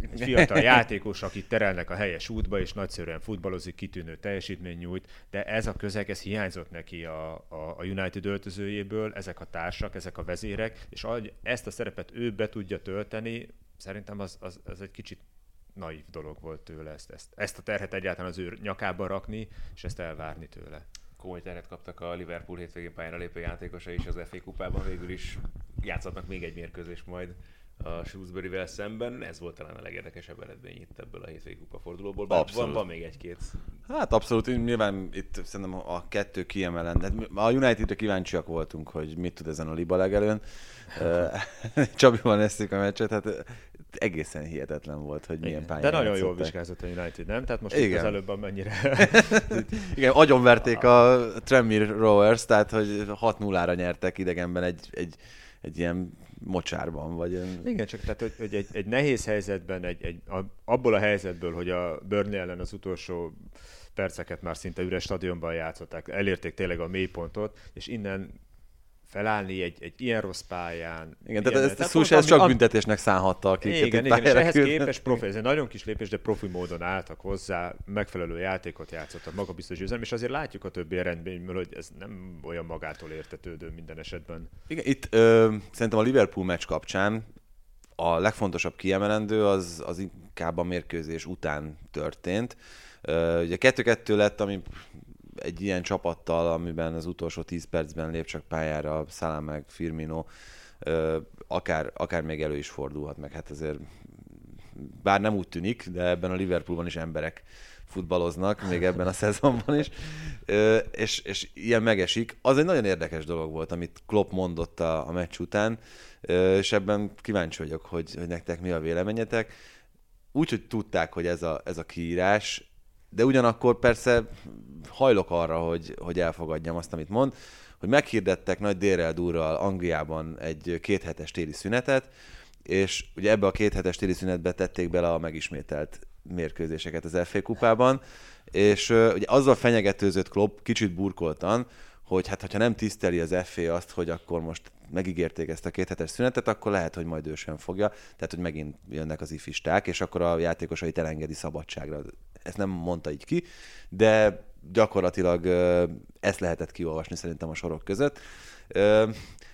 egy fiatal játékos, akit terelnek a helyes útba, és nagyszerűen futballozik, kitűnő teljesítmény nyújt, de ez a közeg, ez hiányzott neki a, a, United öltözőjéből, ezek a társak, ezek a vezérek, és ahogy ezt a szerepet ő be tudja tölteni, szerintem az, az, az egy kicsit naív dolog volt tőle ezt, ezt, ezt a terhet egyáltalán az ő nyakába rakni, és ezt elvárni tőle. Komoly terhet kaptak a Liverpool hétvégén pályára lépő játékosai is az FA kupában, végül is játszhatnak még egy mérkőzést majd a Shrewsbury-vel szemben. Ez volt talán a legérdekesebb eredmény itt ebből a hétvégi kupa fordulóból. Bár van, van még egy-két. Hát abszolút, nyilván itt szerintem a kettő kiemelen. Hát a Unitedre kíváncsiak voltunk, hogy mit tud ezen a liba legelőn. Csabival néztük a meccset, hát egészen hihetetlen volt, hogy milyen pályán De nagyon jól vizsgázott a United, nem? Tehát most Igen. az előbb amennyire... Igen, agyonverték a Tremir Rowers, tehát hogy 6-0-ra nyertek idegenben egy, egy, egy ilyen mocsárban. Vagy. Igen, csak tehát, hogy, hogy egy, egy nehéz helyzetben, egy, egy, abból a helyzetből, hogy a Burnley ellen az utolsó perceket már szinte üres stadionban játszották, elérték tényleg a mélypontot, és innen felállni egy, egy ilyen rossz pályán. Igen, tehát ezt tehát ez csak büntetésnek szánhatta, akiket Igen, igen, és ehhez képes profi, ez egy nagyon kis lépés, de profi módon álltak hozzá, megfelelő játékot játszottak, magabiztos győzelem, és azért látjuk a többi eredményből, hogy ez nem olyan magától értetődő minden esetben. Igen, itt ö, szerintem a Liverpool meccs kapcsán a legfontosabb kiemelendő az, az inkább a mérkőzés után történt. Ö, ugye 2-2 lett, ami egy ilyen csapattal, amiben az utolsó 10 percben lép csak pályára Szalám meg Firmino, akár, akár még elő is fordulhat meg. Hát azért bár nem úgy tűnik, de ebben a Liverpoolban is emberek futballoznak, még ebben a szezonban is, és, és ilyen megesik. Az egy nagyon érdekes dolog volt, amit Klopp mondott a, a meccs után, és ebben kíváncsi vagyok, hogy, hogy nektek mi a véleményetek. Úgy, hogy tudták, hogy ez a, ez a kiírás, de ugyanakkor persze hajlok arra, hogy, hogy elfogadjam azt, amit mond, hogy meghirdettek nagy dérel durral Angliában egy kéthetes téli szünetet, és ugye ebbe a kéthetes téli szünetbe tették bele a megismételt mérkőzéseket az FA kupában, és ugye azzal fenyegetőzött Klopp kicsit burkoltan, hogy hát ha nem tiszteli az FA azt, hogy akkor most megígérték ezt a két hetes szünetet, akkor lehet, hogy majd ő sem fogja. Tehát, hogy megint jönnek az ifisták, és akkor a játékosait elengedi szabadságra. Ezt nem mondta így ki, de gyakorlatilag ezt lehetett kiolvasni szerintem a sorok között.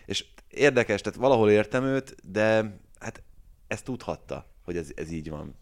És érdekes, tehát valahol értem őt, de hát ezt tudhatta, hogy ez, ez így van.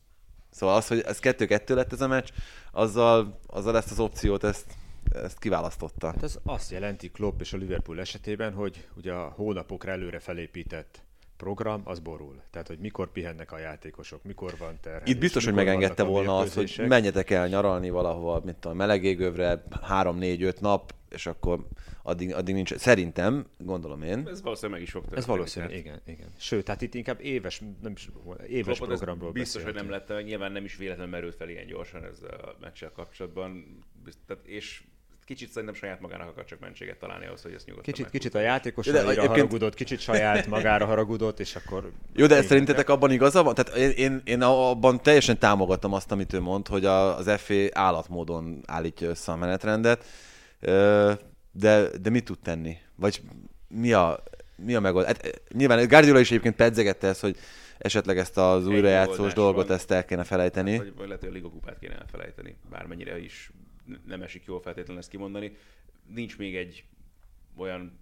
Szóval az, hogy ez kettő-kettő lett ez a meccs, azzal, azzal ezt az opciót, ezt ezt kiválasztotta. Hát ez azt jelenti Klopp és a Liverpool esetében, hogy ugye a hónapokra előre felépített program, az borul. Tehát, hogy mikor pihennek a játékosok, mikor van terhelés. Itt biztos, hogy megengedte volna azt, hogy menjetek el nyaralni valahova, mint a melegégövre, három, négy, öt nap, és akkor addig, addig nincs. Szerintem, gondolom én. Ez valószínűleg meg is fog történni. Ez valószínűleg, igen, igen. Sőt, tehát itt inkább éves, nem is, éves Klopot programról Biztos, hogy nem lett, nyilván nem is véletlenül merült fel ilyen gyorsan ez a meccsel kapcsolatban. Tehát, és kicsit szerintem saját magának akar csak mentséget találni ahhoz, hogy ezt nyugodtan Kicsit, kicsit a játékosra egyébként... haragudott, kicsit saját magára haragudott, és akkor... Jó, de szerintetek abban igaza van? Tehát én, én, én abban teljesen támogatom azt, amit ő mond, hogy a, az FA állatmódon állítja össze a menetrendet, de, de mit tud tenni? Vagy mi a, mi a megoldás? Hát, nyilván Guardiola is egyébként pedzegette ezt, hogy esetleg ezt az újrajátszós dolgot van. ezt el kéne felejteni. Hát, vagy, vagy lehet, hogy a ligakupát kéne elfelejteni, bármennyire is nem esik jól feltétlenül ezt kimondani. Nincs még egy olyan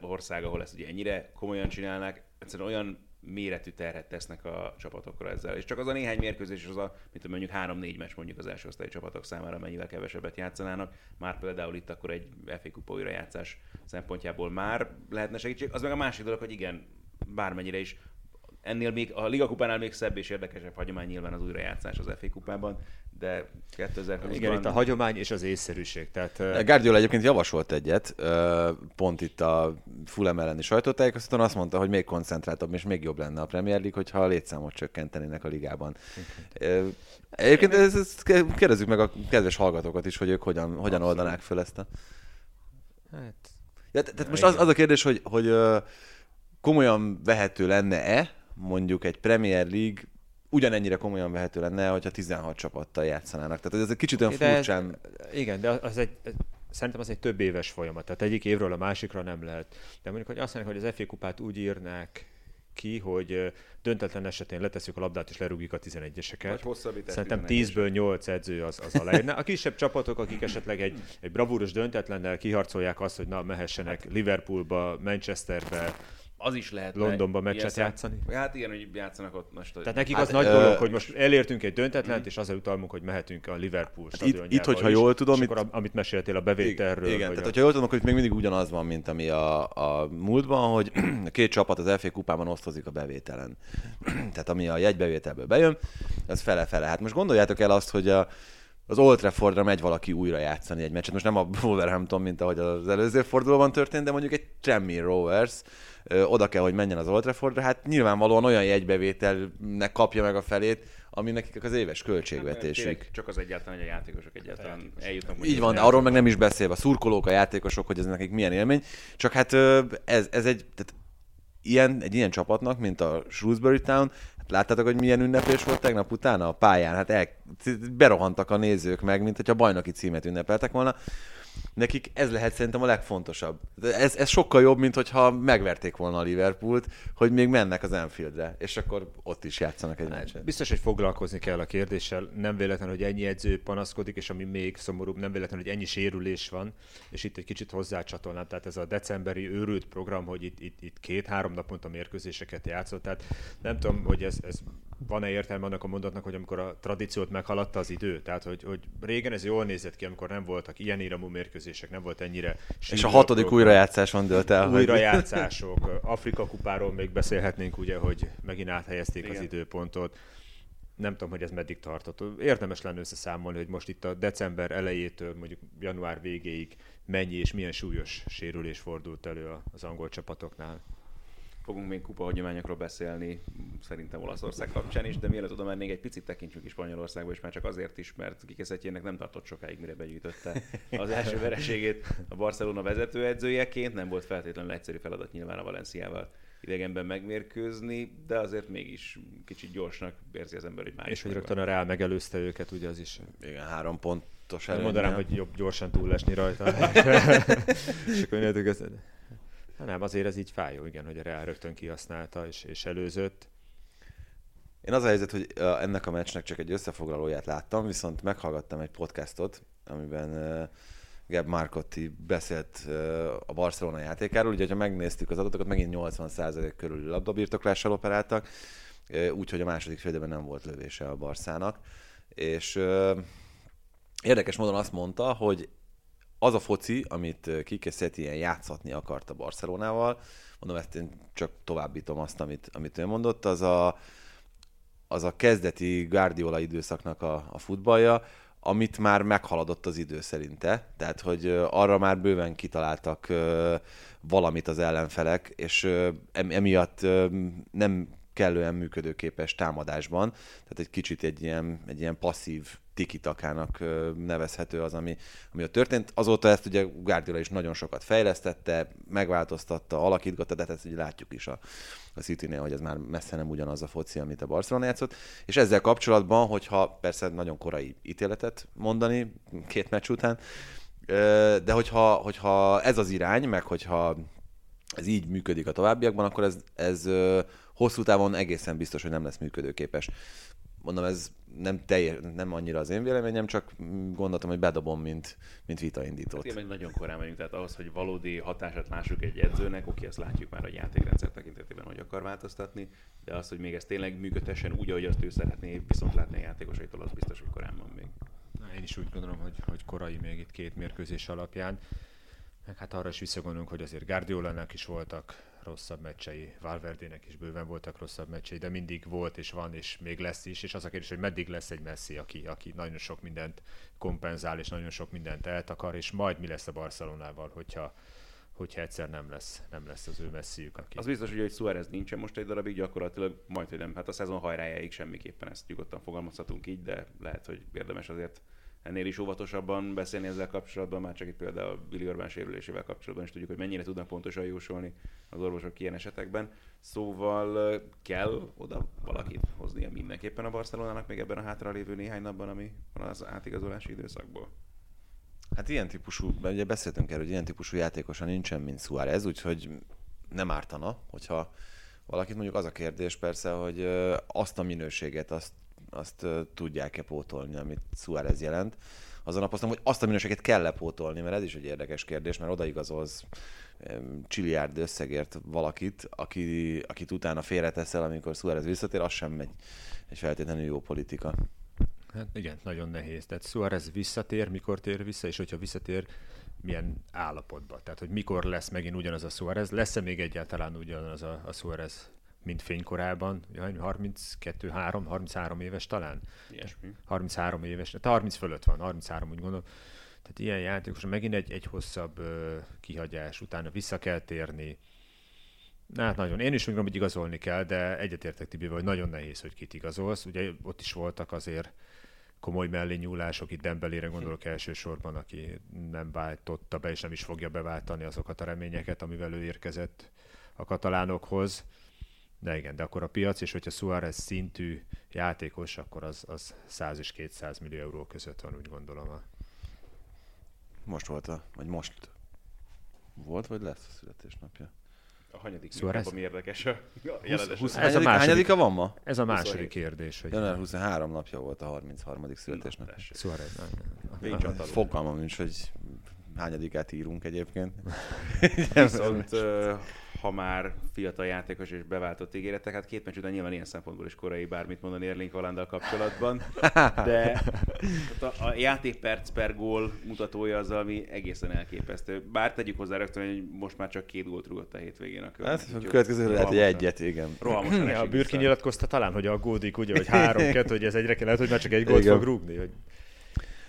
ország, ahol ezt ugye ennyire komolyan csinálnak, egyszerűen olyan méretű terhet tesznek a csapatokra ezzel. És csak az a néhány mérkőzés, az a, mint mondjuk három-négy meccs mondjuk az első osztályi csapatok számára, mennyivel kevesebbet játszanának. Már például itt akkor egy FA kupa újrajátszás szempontjából már lehetne segítség. Az meg a másik dolog, hogy igen, bármennyire is ennél még a Liga kupánál még szebb és érdekesebb hagyomány nyilván az újrajátszás az FA kupában, de 2020-ban... Igen, itt a hagyomány és az észszerűség. Tehát, Guardiola egyébként javasolt egyet, pont itt a Fulham elleni sajtótájékoztatón azt mondta, hogy még koncentráltabb és még jobb lenne a Premier League, hogyha a létszámot csökkentenének a ligában. Egyébként ezt, ezt kérdezzük meg a kedves hallgatókat is, hogy ők hogyan, hogyan oldanák föl ezt a... Hát... Ja, tehát most az, az a kérdés, hogy, hogy komolyan vehető lenne-e mondjuk egy Premier League ugyanennyire komolyan vehető lenne, hogyha 16 csapattal játszanának. Tehát ez egy kicsit olyan de furcsán... Ez, igen, de az egy, szerintem az egy több éves folyamat. Tehát egyik évről a másikra nem lehet. De mondjuk, hogy azt mondják, hogy az FA kupát úgy írnák ki, hogy döntetlen esetén letesszük a labdát és lerúgjuk a 11-eseket. Szerintem 10-ből 8 edző az, az aláírna. A kisebb csapatok, akik esetleg egy, egy bravúros döntetlennel kiharcolják azt, hogy na, mehessenek Liverpoolba, Manchesterbe, az is lehet. Londonban meccset szem... játszani? Hát igen, hogy játszanak ott most. Tehát nekik hát, az hát, nagy dolog, hogy most elértünk egy döntetlent, mm. és az utalmunk, hogy mehetünk a Liverpool stadionjába. Itt, itt hogyha is, jól tudom, itt... akkor amit meséltél a bevételről. Igen, tehát a... hogyha jól tudom, akkor itt még mindig ugyanaz van, mint ami a, a múltban, hogy a két csapat az FA kupában osztozik a bevételen. tehát ami a jegybevételből bejön, az fele-fele. Hát most gondoljátok el azt, hogy a, az Old Traffordra megy valaki újra játszani egy meccset. Most nem a Wolverhampton, mint ahogy az előző fordulóban történt, de mondjuk egy Tranmere Rovers, oda kell, hogy menjen az Old Traffordra, hát nyilvánvalóan olyan jegybevételnek kapja meg a felét, ami nekik az éves költségvetésük. Hát, csak az egyáltalán, hogy a játékosok egyáltalán eljutnak. Így van, de arról meg nem is beszélve. A szurkolók, a játékosok, hogy ez nekik milyen élmény. Csak hát ez, ez egy, tehát ilyen, egy ilyen csapatnak, mint a Shrewsbury Town, hát láttátok, hogy milyen ünnepés volt tegnap utána a pályán? Hát el, berohantak a nézők meg, mint hogyha bajnoki címet ünnepeltek volna nekik ez lehet szerintem a legfontosabb. Ez, ez sokkal jobb, mint hogyha megverték volna a Liverpoolt, hogy még mennek az Anfieldre, és akkor ott is játszanak egy meccset. Biztos, hogy foglalkozni kell a kérdéssel. Nem véletlen, hogy ennyi edző panaszkodik, és ami még szomorúbb, nem véletlen, hogy ennyi sérülés van, és itt egy kicsit hozzácsatolnám. Tehát ez a decemberi őrült program, hogy itt, itt, itt két-három naponta mérkőzéseket játszott. Tehát nem tudom, hogy ez, ez van-e értelme annak a mondatnak, hogy amikor a tradíciót meghaladta az idő? Tehát, hogy, hogy régen ez jól nézett ki, amikor nem voltak ilyen íramú mérkőzések, nem volt ennyire... És a hatodik újrajátszáson dölt el. Újrajátszások, Afrika kupáról még beszélhetnénk, ugye, hogy megint áthelyezték Igen. az időpontot. Nem tudom, hogy ez meddig tartott. Érdemes lenne összeszámolni, hogy most itt a december elejétől mondjuk január végéig mennyi és milyen súlyos sérülés fordult elő az angol csapatoknál. Fogunk még kupahagyományokról beszélni, szerintem Olaszország kapcsán is, de mielőtt oda mennénk, egy picit tekintsünk is Spanyolországba, és már csak azért is, mert Kikeszetjének nem tartott sokáig, mire begyűjtötte az első vereségét a Barcelona vezetőedzőjeként. Nem volt feltétlenül egyszerű feladat nyilván a Valenciával idegenben megmérkőzni, de azért mégis kicsit gyorsnak érzi az ember, hogy már És hogy rögtön a Real megelőzte őket, ugye az is. Igen, három pontos Nem előny. mondanám, hogy jobb gyorsan túlesni rajta. és akkor ezt... Hát nem, azért ez így fájó, igen, hogy a Real rögtön kihasználta és, és előzött. Én az a helyzet, hogy ennek a meccsnek csak egy összefoglalóját láttam, viszont meghallgattam egy podcastot, amiben Gab Marcotti beszélt a Barcelona játékáról, ugye ha megnéztük az adatokat, megint 80% körül labdabirtoklással operáltak, úgyhogy a második félidőben nem volt lövése a Barszának, és érdekes módon azt mondta, hogy az a foci, amit Kike Setien játszatni akart a Barcelonával, mondom, ezt én csak továbbítom azt, amit, amit ő mondott, az a, az a kezdeti Guardiola időszaknak a, a futballja, amit már meghaladott az idő szerinte. Tehát, hogy ö, arra már bőven kitaláltak ö, valamit az ellenfelek, és emiatt nem kellően működőképes támadásban. Tehát egy kicsit egy ilyen, egy ilyen passzív tikitakának nevezhető az, ami, ami ott történt. Azóta ezt ugye Guardiola is nagyon sokat fejlesztette, megváltoztatta, alakítgatta, de hát ezt ugye látjuk is a, a city hogy ez már messze nem ugyanaz a foci, amit a Barcelona játszott. És ezzel kapcsolatban, hogyha persze nagyon korai ítéletet mondani két meccs után, de hogyha, hogyha ez az irány, meg hogyha ez így működik a továbbiakban, akkor ez, ez hosszú távon egészen biztos, hogy nem lesz működőképes. Mondom, ez nem, teljes, nem annyira az én véleményem, csak gondoltam, hogy bedobom, mint, mint vitaindítót. Hát nagyon korán vagyunk, tehát ahhoz, hogy valódi hatását lássuk egy edzőnek, oké, ezt látjuk már a játékrendszer tekintetében, hogy akar változtatni, de az, hogy még ez tényleg működhessen úgy, ahogy azt ő szeretné, viszont látni a játékosaitól, az biztos, hogy korán van még. Na, Én is úgy gondolom, hogy, hogy korai még itt két mérkőzés alapján. Meg hát arra is visszagondolunk, hogy azért Guardiolának is voltak rosszabb meccsei, Valverdének is bőven voltak rosszabb meccsei, de mindig volt és van, és még lesz is, és az a kérdés, hogy meddig lesz egy Messi, aki, aki nagyon sok mindent kompenzál, és nagyon sok mindent eltakar, és majd mi lesz a Barcelonával, hogyha, hogyha egyszer nem lesz, nem lesz az ő messziük, aki... Az biztos, hogy, hogy Suarez nincsen most egy darabig, gyakorlatilag majd, hogy nem. Hát a szezon hajrájáig semmiképpen ezt nyugodtan fogalmazhatunk így, de lehet, hogy érdemes azért ennél is óvatosabban beszélni ezzel kapcsolatban, már csak itt például Billy Orbán sérülésével kapcsolatban is tudjuk, hogy mennyire tudnak pontosan jósolni az orvosok ilyen esetekben. Szóval kell oda valakit hoznia mindenképpen a Barcelonának még ebben a hátralévő néhány napban, ami van az átigazolási időszakból. Hát ilyen típusú, ugye beszéltünk erről, hogy ilyen típusú játékosa nincsen, mint Suárez, úgyhogy nem ártana, hogyha valakit mondjuk az a kérdés persze, hogy azt a minőséget, azt, azt tudják-e pótolni, amit Suárez jelent. Azon napoztam, hogy azt a minőséget kell-e pótolni, mert ez is egy érdekes kérdés, mert odaigazolsz em, csiliárd összegért valakit, aki, akit utána félreteszel, amikor Suárez visszatér, az sem egy, egy feltétlenül jó politika. Hát igen, nagyon nehéz. Tehát Suarez visszatér, mikor tér vissza, és hogyha visszatér, milyen állapotban. Tehát, hogy mikor lesz megint ugyanaz a Suarez, lesz-e még egyáltalán ugyanaz a, a Suarez, mint fénykorában, Jaj, 32, 3, 33 éves talán? Ilyesmi. 33 éves, tehát 30 fölött van, 33 úgy gondolom. Tehát ilyen játékos, megint egy, egy hosszabb ö, kihagyás, utána vissza kell térni. Na, hát nagyon. Én is úgy gondolom, hogy igazolni kell, de egyetértek Tibivel, hogy nagyon nehéz, hogy kit igazolsz. Ugye ott is voltak azért komoly mellényúlások, itt Dembelére gondolok elsősorban, aki nem váltotta be, és nem is fogja beváltani azokat a reményeket, amivel ő érkezett a katalánokhoz. De igen, de akkor a piac, és hogyha Suarez szintű játékos, akkor az, az 100 és 200 millió euró között van, úgy gondolom. A... Most volt a, vagy most volt, vagy lesz a születésnapja? A hanyadik? Suarez? ami érdekes a jelentés. 20, Ez a 20, második. hányadika van ma? Ez a második 27. kérdés, hogy Január 23 napja volt a 33. születésnap. Csataló. Fogalmam nincs, hogy hányadikát írunk egyébként. Viszont ha már fiatal játékos és beváltott ígéretek, hát két meccs után nyilván ilyen szempontból is korai bármit mondani Erling Haalanddal kapcsolatban, de hát a, a játékperc per gól mutatója az, ami egészen elképesztő. Bár tegyük hozzá rögtön, hogy most már csak két gólt rúgott a hétvégén a Hát a következő lehet, hogy egyet, igen. Rohamosan Ja, a Bürki nyilatkozta talán, hogy aggódik, ugye, hogy három, kettő, hogy ez egyre kell, lehet, hogy már csak egy gólt Igen. fog rúgni. Hogy...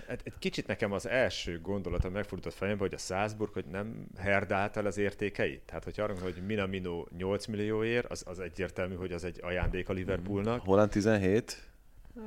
Hát egy kicsit nekem az első gondolata megfordult a fejembe, hogy a Salzburg, hogy nem herdált el az értékeit. Tehát, hogy arra, hogy Minamino 8 millióért, az, az egyértelmű, hogy az egy ajándék a Liverpoolnak. Holland 17?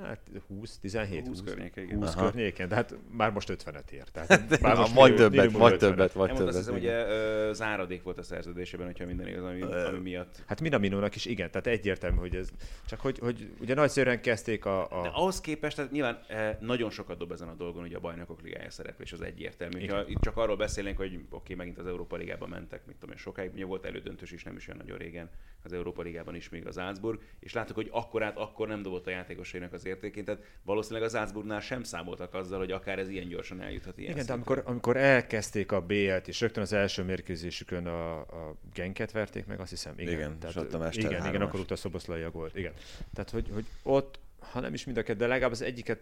Hát 20, 17, 20 20, környéke, igen. 20 Aha. de hát már most 50-et ér. Tehát már most vagy többet, minimum vagy 50-et. többet, vagy Elmondta, azt többet. hiszem, igen. ugye ö, záradék volt a szerződésében, hogyha minden igaz, ami, ami miatt. Hát Minaminónak is igen, tehát egyértelmű, hogy ez, csak hogy, hogy ugye nagyszerűen kezdték a, De a ahhoz képest, tehát nyilván nagyon sokat dob ezen a dolgon, hogy a bajnokok ligája szereplés az egyértelmű. Ha itt csak arról beszélnénk, hogy oké, okay, megint az Európa Ligába mentek, mit tudom én, sokáig, ugye volt elődöntős is, nem is olyan nagyon régen az Európa Ligában is még az Salzburg, és láttuk, hogy akkorát akkor nem dobott a játékosainak az értékén, tehát valószínűleg az Salzburgnál sem számoltak azzal, hogy akár ez ilyen gyorsan eljuthat ilyen Igen, de amikor, amikor elkezdték a BL-t, és rögtön az első mérkőzésükön a, a Genket verték meg, azt hiszem. Igen, Igen, és ott a Mester igen, igen, hármas. akkor utána Szoboszlai a gólt. Igen. Tehát, hogy, hogy ott, ha nem is mind a kettő, de legalább az egyiket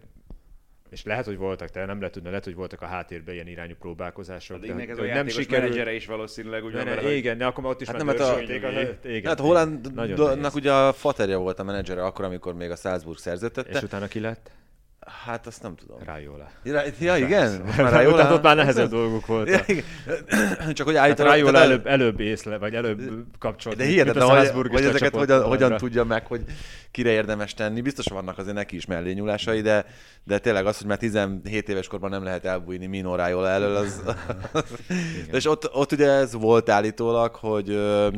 és lehet, hogy voltak, te nem lehet tudni, lehet, hogy voltak a háttérben ilyen irányú próbálkozások. De ennek ez a hogy játékos menedzsere is valószínűleg úgy Ne, van ne, hogy igen, de akkor ott is Hát nem, hát a- igen, Hát Hollandnak ugye a Faterja volt a menedzsere akkor, amikor még a Salzburg szerződtette. És utána ki lett? Hát azt nem tudom. Rájóla. Ja, ja igen? Most már Raiola- utána ott már nehezebb dolgok volt. Ja. Csak hogy Hát állítanak... Rájóla tehát- előbb, előbb észle, vagy előbb kapcsolt. De hihetetlen, hogy, hogy ezeket hogyan, hogyan tudja meg, hogy kire érdemes tenni. Biztos vannak azért neki is mellényúlásai, de, de tényleg az, hogy már 17 éves korban nem lehet elbújni Mino Raiola elől, az... de és ott, ott ugye ez volt állítólag, hogy ö,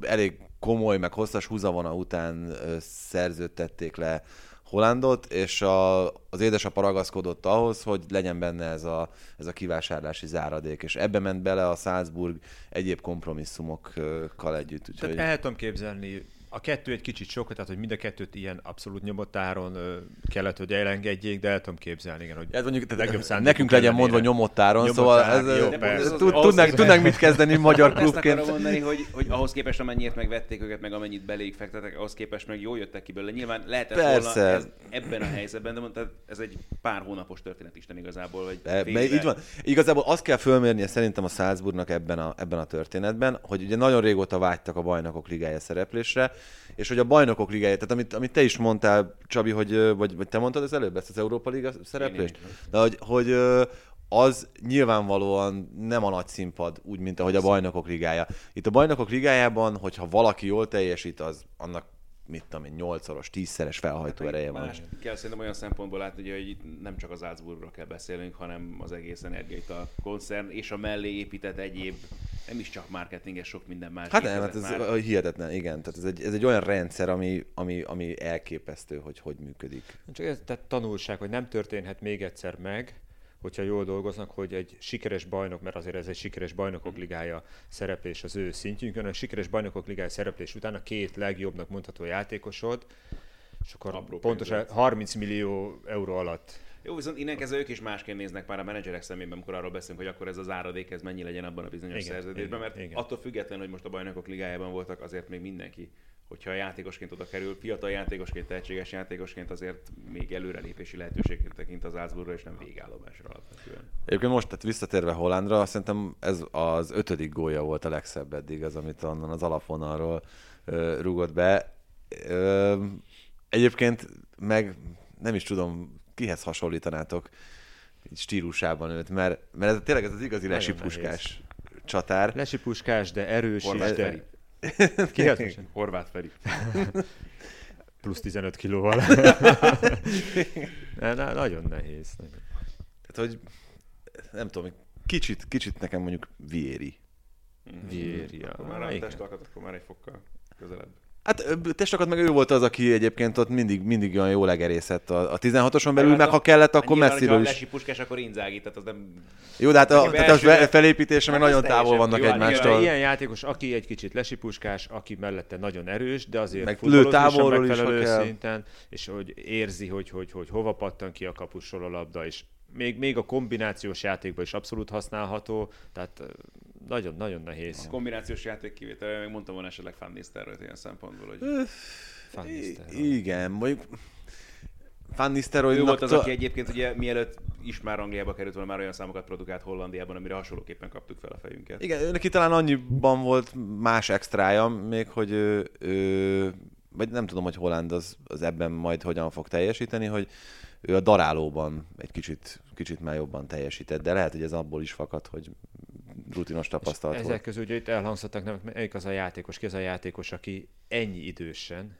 elég komoly, meg hosszas húzavona után ö, szerződtették le Hollandot, és a, az édesapa ragaszkodott ahhoz, hogy legyen benne ez a, ez a kivásárlási záradék, és ebbe ment bele a Salzburg egyéb kompromisszumokkal együtt. Úgyhogy... Tehát el tudom képzelni, a kettő egy kicsit sok, tehát hogy mind a kettőt ilyen abszolút nyomott áron ö, kellett, hogy elengedjék, de el tudom képzelni, igen, hogy Ez mondjuk, tehát nekünk legyen ellenére. mondva nyomottáron, Nyomott szóval ez, jó, persze. tudnánk, mit kezdeni magyar Pont ezt klubként. mondani, hogy, hogy ahhoz képest amennyiért megvették őket, meg amennyit beléjük fektetek, ahhoz képest meg jól jöttek ki belőle. Nyilván lehetett Persze. volna ez, ebben a helyzetben, de mondtad, ez egy pár hónapos történet Isten igazából. Vagy éve. így van. Igazából azt kell fölmérnie szerintem a Salzburgnak ebben a, ebben a történetben, hogy ugye nagyon régóta vágytak a bajnokok ligája szereplésre, és hogy a bajnokok ligája, tehát amit, amit te is mondtál, Csabi, hogy, vagy, vagy te mondtad az előbb ezt az Európa Liga szereplést? De hogy, hogy az nyilvánvalóan nem a nagy színpad, úgy, mint ahogy a bajnokok ligája. Itt a bajnokok ligájában, hogyha valaki jól teljesít, az annak mit tudom én, 8-szoros, 10-szeres felhajtó ereje van. Kell szerintem olyan szempontból látni, hogy itt nem csak az Salzburgról kell beszélnünk, hanem az egész energiaital koncern és a mellé épített egyéb, nem is csak marketinges, sok minden más. Hát nem, hát ez már. hihetetlen, igen. Tehát ez egy, ez egy olyan rendszer, ami, ami, ami elképesztő, hogy hogy működik. Csak ez tehát tanulság, hogy nem történhet még egyszer meg, hogyha jól dolgoznak, hogy egy sikeres bajnok, mert azért ez egy sikeres bajnokok ligája szereplés az ő szintjünkön, a sikeres bajnokok ligája szereplés után a két legjobbnak mondható játékosod, és akkor Apró pontosan pénzért. 30 millió euró alatt. Jó, viszont innen kezdve ők is másként néznek már a menedzserek szemében, amikor arról beszélünk, hogy akkor ez az áradék, ez mennyi legyen abban a bizonyos Igen, szerződésben, igen, mert igen. attól függetlenül, hogy most a bajnokok ligájában voltak, azért még mindenki, hogyha a játékosként oda kerül, fiatal játékosként, tehetséges játékosként azért még előrelépési lehetőségként tekint az Salzburgra, és nem végállomásra alapvetően. Egyébként most, tehát visszatérve Hollandra, szerintem ez az ötödik gólja volt a legszebb eddig, az, amit onnan az alapvonalról ö, rúgott be. Ö, egyébként meg nem is tudom, kihez hasonlítanátok stílusában őt, mert, mert ez tényleg ez az igazi lesipuskás csatár. Lesipuskás, de erős is, Horváth de... Feri. Ki az most? Horváth Feri. Plusz 15 kilóval. ne, nagyon nehéz. Nagyon. Tehát, hogy nem tudom, kicsit, kicsit nekem mondjuk Vieri. Vieria. Akkor már a testalkat, akkor már egy fokkal közelebb. Hát ö, testakat meg ő volt az, aki egyébként ott mindig, mindig olyan jól egerészett a, a 16-oson belül, meg ha kellett, akkor Nyilván, messziről is. Lesi Puskás, akkor Inzági, tehát az nem... Jó, de hát a, tehát az felépítése meg Hát nagyon távol vannak jó, hát egymástól. Igen, ilyen játékos, aki egy kicsit lesipuskás, aki mellette nagyon erős, de azért Meg lő távolról is, ha kell. szinten, és hogy érzi, hogy, hogy, hogy hova pattan ki a kapusról a labda, és még, még a kombinációs játékban is abszolút használható, tehát nagyon-nagyon nehéz. Kombinációs játék kivétel, meg mondtam volna esetleg Van Nistelrooyt ilyen szempontból, hogy Van Nistelrooy. Igen, mondjuk Van Nistelrooy ő volt az, aki egyébként ugye mielőtt is már Angliába került volna, már olyan számokat produkált Hollandiában, amire hasonlóképpen kaptuk fel a fejünket. Igen, neki talán annyiban volt más extrája, még hogy ő, ő vagy nem tudom, hogy Holland az, az ebben majd hogyan fog teljesíteni, hogy ő a darálóban egy kicsit, kicsit már jobban teljesített, de lehet, hogy ez abból is fakad, hogy rutinos tapasztalat Ezek volt. közül ugye itt elhangzottak, nem, melyik az a játékos, ki az a játékos, aki ennyi idősen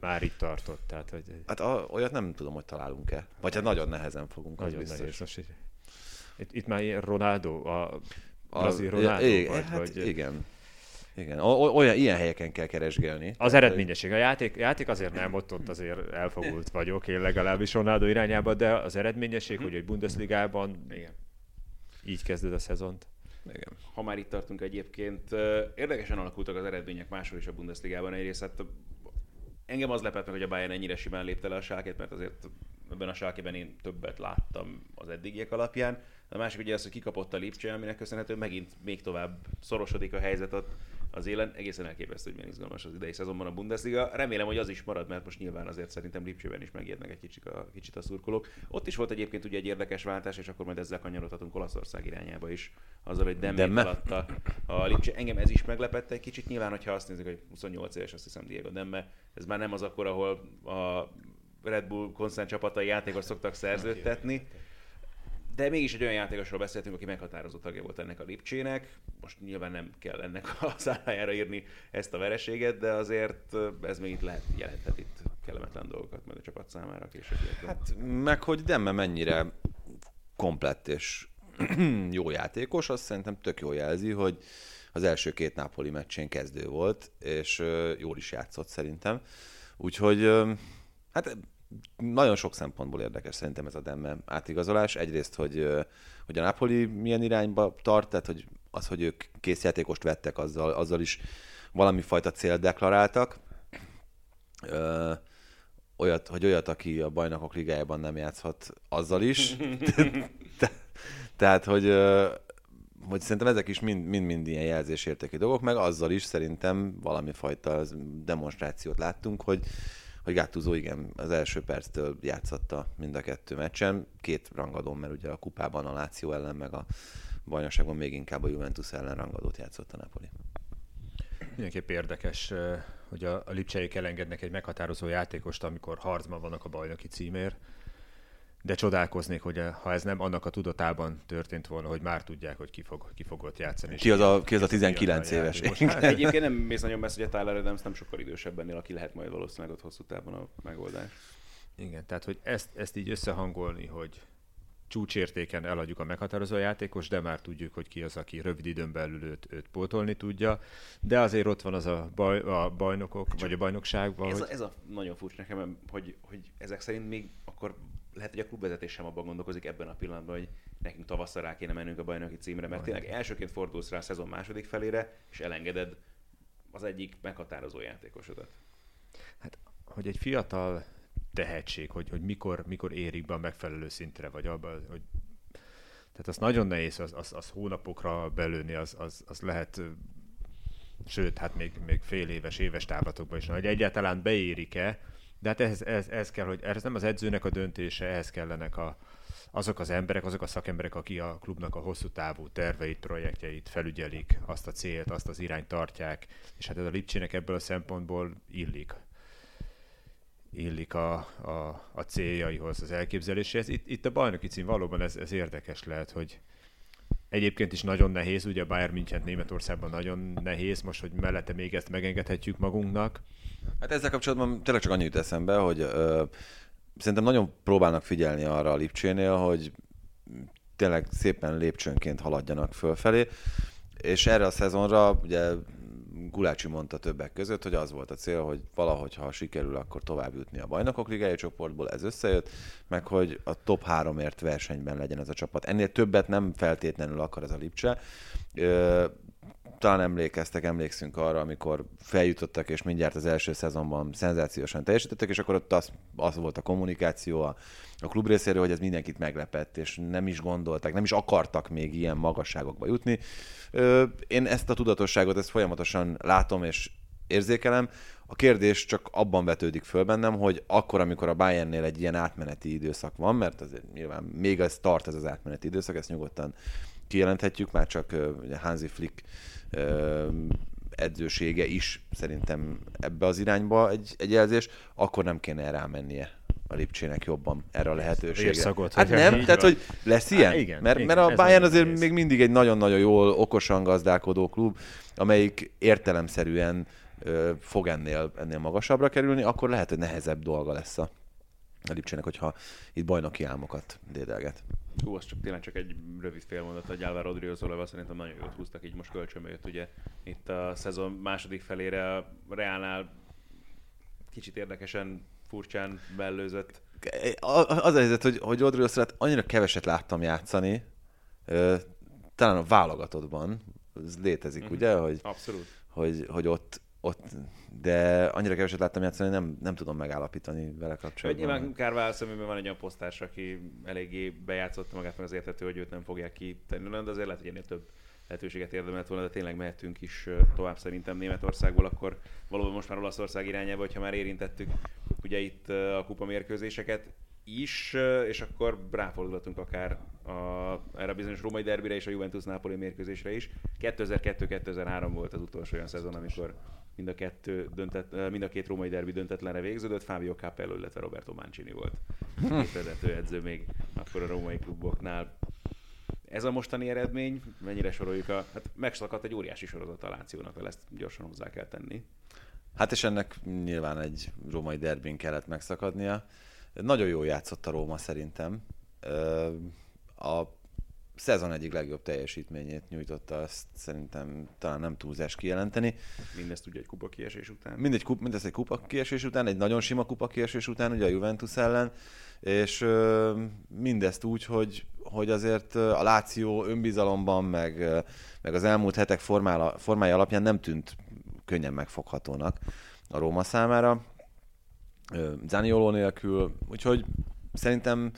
már itt tartott. Tehát, hogy Hát a, olyat nem tudom, hogy találunk-e. Vagy hát nagyon nehezen fogunk, az nagyon biztos. nehéz. Most itt, itt, itt már Ronaldo, a A- brazil Ronaldo, igen, vagy, hát vagy igen. Igen, o- olyan, ilyen helyeken kell keresgélni. az eredményesség. A játék, játék azért nem, ott, ott azért elfogult vagyok, én legalábbis Ronaldo irányába, de az eredményesség, hogy egy Bundesligában Igen. így kezded a szezont. Igen. Ha már itt tartunk egyébként, érdekesen alakultak az eredmények máshol is a Bundesligában. Egyrészt hát engem az lepett meg, hogy a Bayern ennyire simán lépte le a sálkét, mert azért ebben a sálkében én többet láttam az eddigiek alapján. A másik ugye az, hogy kikapott a Lipcse, aminek köszönhetően megint még tovább szorosodik a helyzet ott az élen. Egészen elképesztő, hogy milyen izgalmas az idei szezonban a Bundesliga. Remélem, hogy az is marad, mert most nyilván azért szerintem Lipcsében is megijednek egy kicsit a, kicsit a szurkolók. Ott is volt egyébként ugye egy érdekes váltás, és akkor majd ezzel kanyarodhatunk Olaszország irányába is, azzal, hogy Demme Demme? alatt a, a Lipcse. Engem ez is meglepett egy kicsit, nyilván, hogyha azt nézzük, hogy 28 éves, azt hiszem Diego Demme, ez már nem az akkor, ahol a Red Bull konszern csapatai játékos szoktak szerződtetni. De mégis egy olyan játékosról beszéltünk, aki meghatározó tagja volt ennek a Lipcsének. Most nyilván nem kell ennek a szállájára írni ezt a vereséget, de azért ez még itt lehet, jelenthet itt kellemetlen dolgokat majd a csapat számára későbbiekben. Hát, meg hogy Demme mennyire komplett és jó játékos, azt szerintem tök jól jelzi, hogy az első két Napoli meccsén kezdő volt, és jól is játszott szerintem. Úgyhogy hát nagyon sok szempontból érdekes szerintem ez a Demme átigazolás. Egyrészt, hogy, hogy a Napoli milyen irányba tart, tehát hogy az, hogy ők készjátékost vettek, azzal, azzal is valami fajta célt deklaráltak. Ö, olyat, hogy olyat, aki a bajnokok ligájában nem játszhat, azzal is. Te, tehát, hogy, hogy szerintem ezek is mind- mind-mind ilyen jelzésértékű dolgok, meg azzal is szerintem valami fajta demonstrációt láttunk, hogy, hogy Gattuso igen, az első perctől játszatta mind a kettő meccsen, két rangadón, mert ugye a kupában a Láció ellen, meg a bajnokságban még inkább a Juventus ellen rangadót játszott a Napoli. Mindenképp érdekes, eh, hogy a, a elengednek egy meghatározó játékost, amikor harcban vannak a bajnoki címér, de csodálkoznék, hogy eh, ha ez nem annak a tudatában történt volna, hogy már tudják, hogy ki fog, ki fog ott játszani. Ki az a, ki az a ez fiatal 19 éves? Hát, Egyébként nem mész nagyon messze, hogy a Tyler Adams nem sokkal idősebb ennél, aki lehet majd valószínűleg ott hosszú távon a megoldás. Igen, tehát hogy ezt, ezt így összehangolni, hogy csúcsértéken eladjuk a meghatározó játékos, de már tudjuk, hogy ki az, aki rövid időn belül őt, őt pótolni tudja, de azért ott van az a, baj, a bajnokok, vagy a bajnokságban, Ez hogy a, ez a nagyon furcsa nekem, hogy, hogy ezek szerint még akkor lehet, hogy a klubvezetés sem abban gondolkozik ebben a pillanatban, hogy nekünk tavasszal rá kéne mennünk a bajnoki címre, mert tényleg elsőként fordulsz rá a szezon második felére, és elengeded az egyik meghatározó játékosodat. Hát, hogy egy fiatal tehetség, hogy, hogy mikor, mikor érik be a megfelelő szintre, vagy abba, hogy tehát az nagyon nehéz, az, az, az hónapokra belőni, az, az, az lehet, sőt, hát még, még fél éves, éves távlatokban is, hogy egyáltalán beérik-e, de hát ez, ez, ez kell, hogy ez nem az edzőnek a döntése, ehhez kellenek a, azok az emberek, azok a szakemberek, akik a klubnak a hosszú távú terveit, projektjeit felügyelik, azt a célt, azt az irányt tartják, és hát ez a Lipcsének ebből a szempontból illik illik a, a, a céljaihoz, az elképzeléséhez. Itt, itt a bajnoki cím valóban ez, ez érdekes lehet, hogy egyébként is nagyon nehéz, ugye a Bayern München Németországban nagyon nehéz, most, hogy mellette még ezt megengedhetjük magunknak. Hát ezzel kapcsolatban tényleg csak annyit jut eszembe, hogy ö, szerintem nagyon próbálnak figyelni arra a Lipcsénél, hogy tényleg szépen lépcsőnként haladjanak fölfelé, és erre a szezonra ugye Gulácsi mondta többek között, hogy az volt a cél, hogy valahogy, ha sikerül, akkor tovább jutni a bajnokok ligája csoportból, ez összejött, meg hogy a top háromért versenyben legyen ez a csapat. Ennél többet nem feltétlenül akar ez a Lipcse. Talán emlékeztek, emlékszünk arra, amikor feljutottak, és mindjárt az első szezonban szenzációsan teljesítettek, és akkor ott az, az volt a kommunikáció a, a klub részéről, hogy ez mindenkit meglepett, és nem is gondolták, nem is akartak még ilyen magasságokba jutni. Ö, én ezt a tudatosságot, ezt folyamatosan látom, és érzékelem. A kérdés csak abban vetődik föl bennem, hogy akkor, amikor a Bayernnél egy ilyen átmeneti időszak van, mert azért nyilván még ez tart ez az átmeneti időszak, ezt nyugodtan kijelenthetjük, már csak Hansi Flick edzősége is szerintem ebbe az irányba egy, egy jelzés, akkor nem kéne rámennie a Lipcsének jobban erre a lehetőségre. Vérszagot, hát nem, tehát van. hogy lesz ilyen? Há, igen, mert, igen, mert a Bayern az azért egész. még mindig egy nagyon-nagyon jól, okosan gazdálkodó klub, amelyik értelemszerűen ö, fog ennél, ennél magasabbra kerülni, akkor lehet, hogy nehezebb dolga lesz a, a Lipcsének, hogyha itt bajnoki álmokat dédelget. Hú, az csak tényleg csak egy rövid félmondat, hogy Álvaro Rodriguezolával szerintem nagyon jót húztak, így most kölcsönbe jött ugye itt a szezon második felére a Reálnál kicsit érdekesen, furcsán bellőzött. Az a helyzet, hogy, hogy Rodriguez annyira keveset láttam játszani, talán a válogatottban, ez létezik, Mhm. ugye, hogy, Abszolút. hogy, hogy ott, ott, de annyira keveset láttam játszani, nem, nem tudom megállapítani vele Hogy kapcsolatban. nyilván Kárvál szemében van egy olyan posztárs, aki eléggé bejátszotta magát, meg az érthető, hogy őt nem fogják kitenni, de azért lehet, hogy ennél több lehetőséget érdemelt volna, de tényleg mehetünk is tovább szerintem Németországból, akkor valóban most már Olaszország irányába, hogyha már érintettük ugye itt a kupa mérkőzéseket is, és akkor ráfordulhatunk akár a, erre a bizonyos római derbire és a Juventus Napoli mérkőzésre is. 2002-2003 volt az utolsó olyan szezon, amikor mind a, kettő döntet, ö, mind a két római derbi döntetlenre végződött, Fabio Capello, illetve Roberto Mancini volt két vezetőedző még akkor a római kluboknál. Ez a mostani eredmény, mennyire soroljuk a... Hát megszakadt egy óriási sorozat a Lációnak, ezt gyorsan hozzá kell tenni. Hát és ennek nyilván egy római derbin kellett megszakadnia. Nagyon jól játszott a Róma szerintem. A szezon egyik legjobb teljesítményét nyújtotta, ezt szerintem talán nem túlzás kijelenteni. Mindezt ugye egy kupa kiesés után. Mindegy, kup, mindezt egy kupa kiesés után, egy nagyon sima kupa kiesés után, ugye a Juventus ellen, és ö, mindezt úgy, hogy, hogy azért a Láció önbizalomban, meg, meg az elmúlt hetek formála, formája alapján nem tűnt könnyen megfoghatónak a Róma számára. Zanioló nélkül, úgyhogy szerintem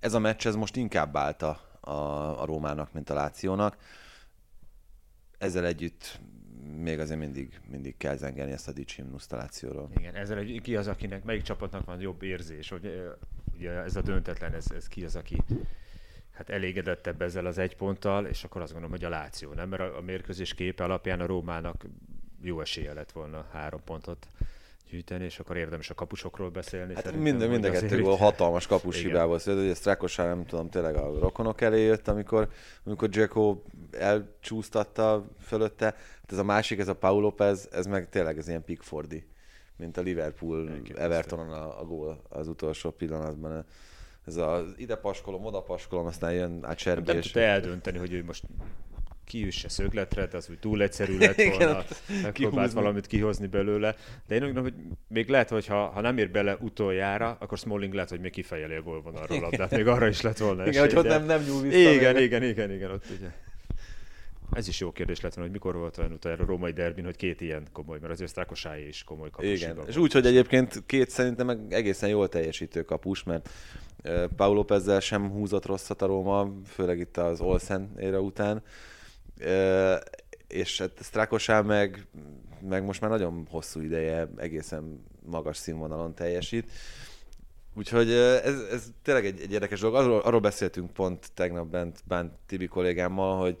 ez a meccs ez most inkább állt a, a, a Rómának, mint a Lációnak. Ezzel együtt még azért mindig, mindig kell zengeni ezt a dicsimnuszt a Lációról. Igen, ezzel egy, ki az, akinek, melyik csapatnak van jobb érzés, hogy ugye ez a döntetlen, ez, ez ki az, aki hát elégedettebb ezzel az egy ponttal, és akkor azt gondolom, hogy a Láció, nem? Mert a, a mérkőzés képe alapján a Rómának jó esélye lett volna három pontot gyűjteni, és akkor érdemes a kapusokról beszélni. Hát minden, mind a azért kettő itt- gól hatalmas kapus Igen. hibából született, hogy Strakosár nem tudom, tényleg a rokonok elé jött, amikor, amikor Dzeko elcsúsztatta fölötte. Hát ez a másik, ez a Paul López, ez meg tényleg ez ilyen Pickfordi, mint a Liverpool Elképesztő. Evertonon a, a gól az utolsó pillanatban. Ez az ide paskolom, oda paskolom, aztán jön nem, nem Acerbi, és tudta eldönteni, hogy ő most kiüsse szögletre, de az úgy túl egyszerű lett volna, megpróbált valamit kihozni belőle. De én úgy gondolom, hogy még lehet, hogy ha, ha nem ér bele utoljára, akkor Smalling lehet, hogy még kifejeli a gólvonalról labdát. Még arra is lett volna igen, hogy esély, ott nem, nem nyúl vissza. Igen, igen, igen, igen, ott ugye. Ez is jó kérdés lett volna, hogy mikor volt olyan utoljára a római derbin, hogy két ilyen komoly, mert azért Sztrákosáé is komoly kapus. Igen, és úgy, hogy egyébként két szerintem meg egészen jól teljesítő kapus, mert Paulo Pezzel sem húzott rosszat a Róma, főleg itt az Olsen ére után, és hát Strakosá meg, meg most már nagyon hosszú ideje egészen magas színvonalon teljesít. Úgyhogy ez, ez tényleg egy, egy érdekes dolog. Arról, arról beszéltünk pont tegnap bent Bán Tibi kollégámmal,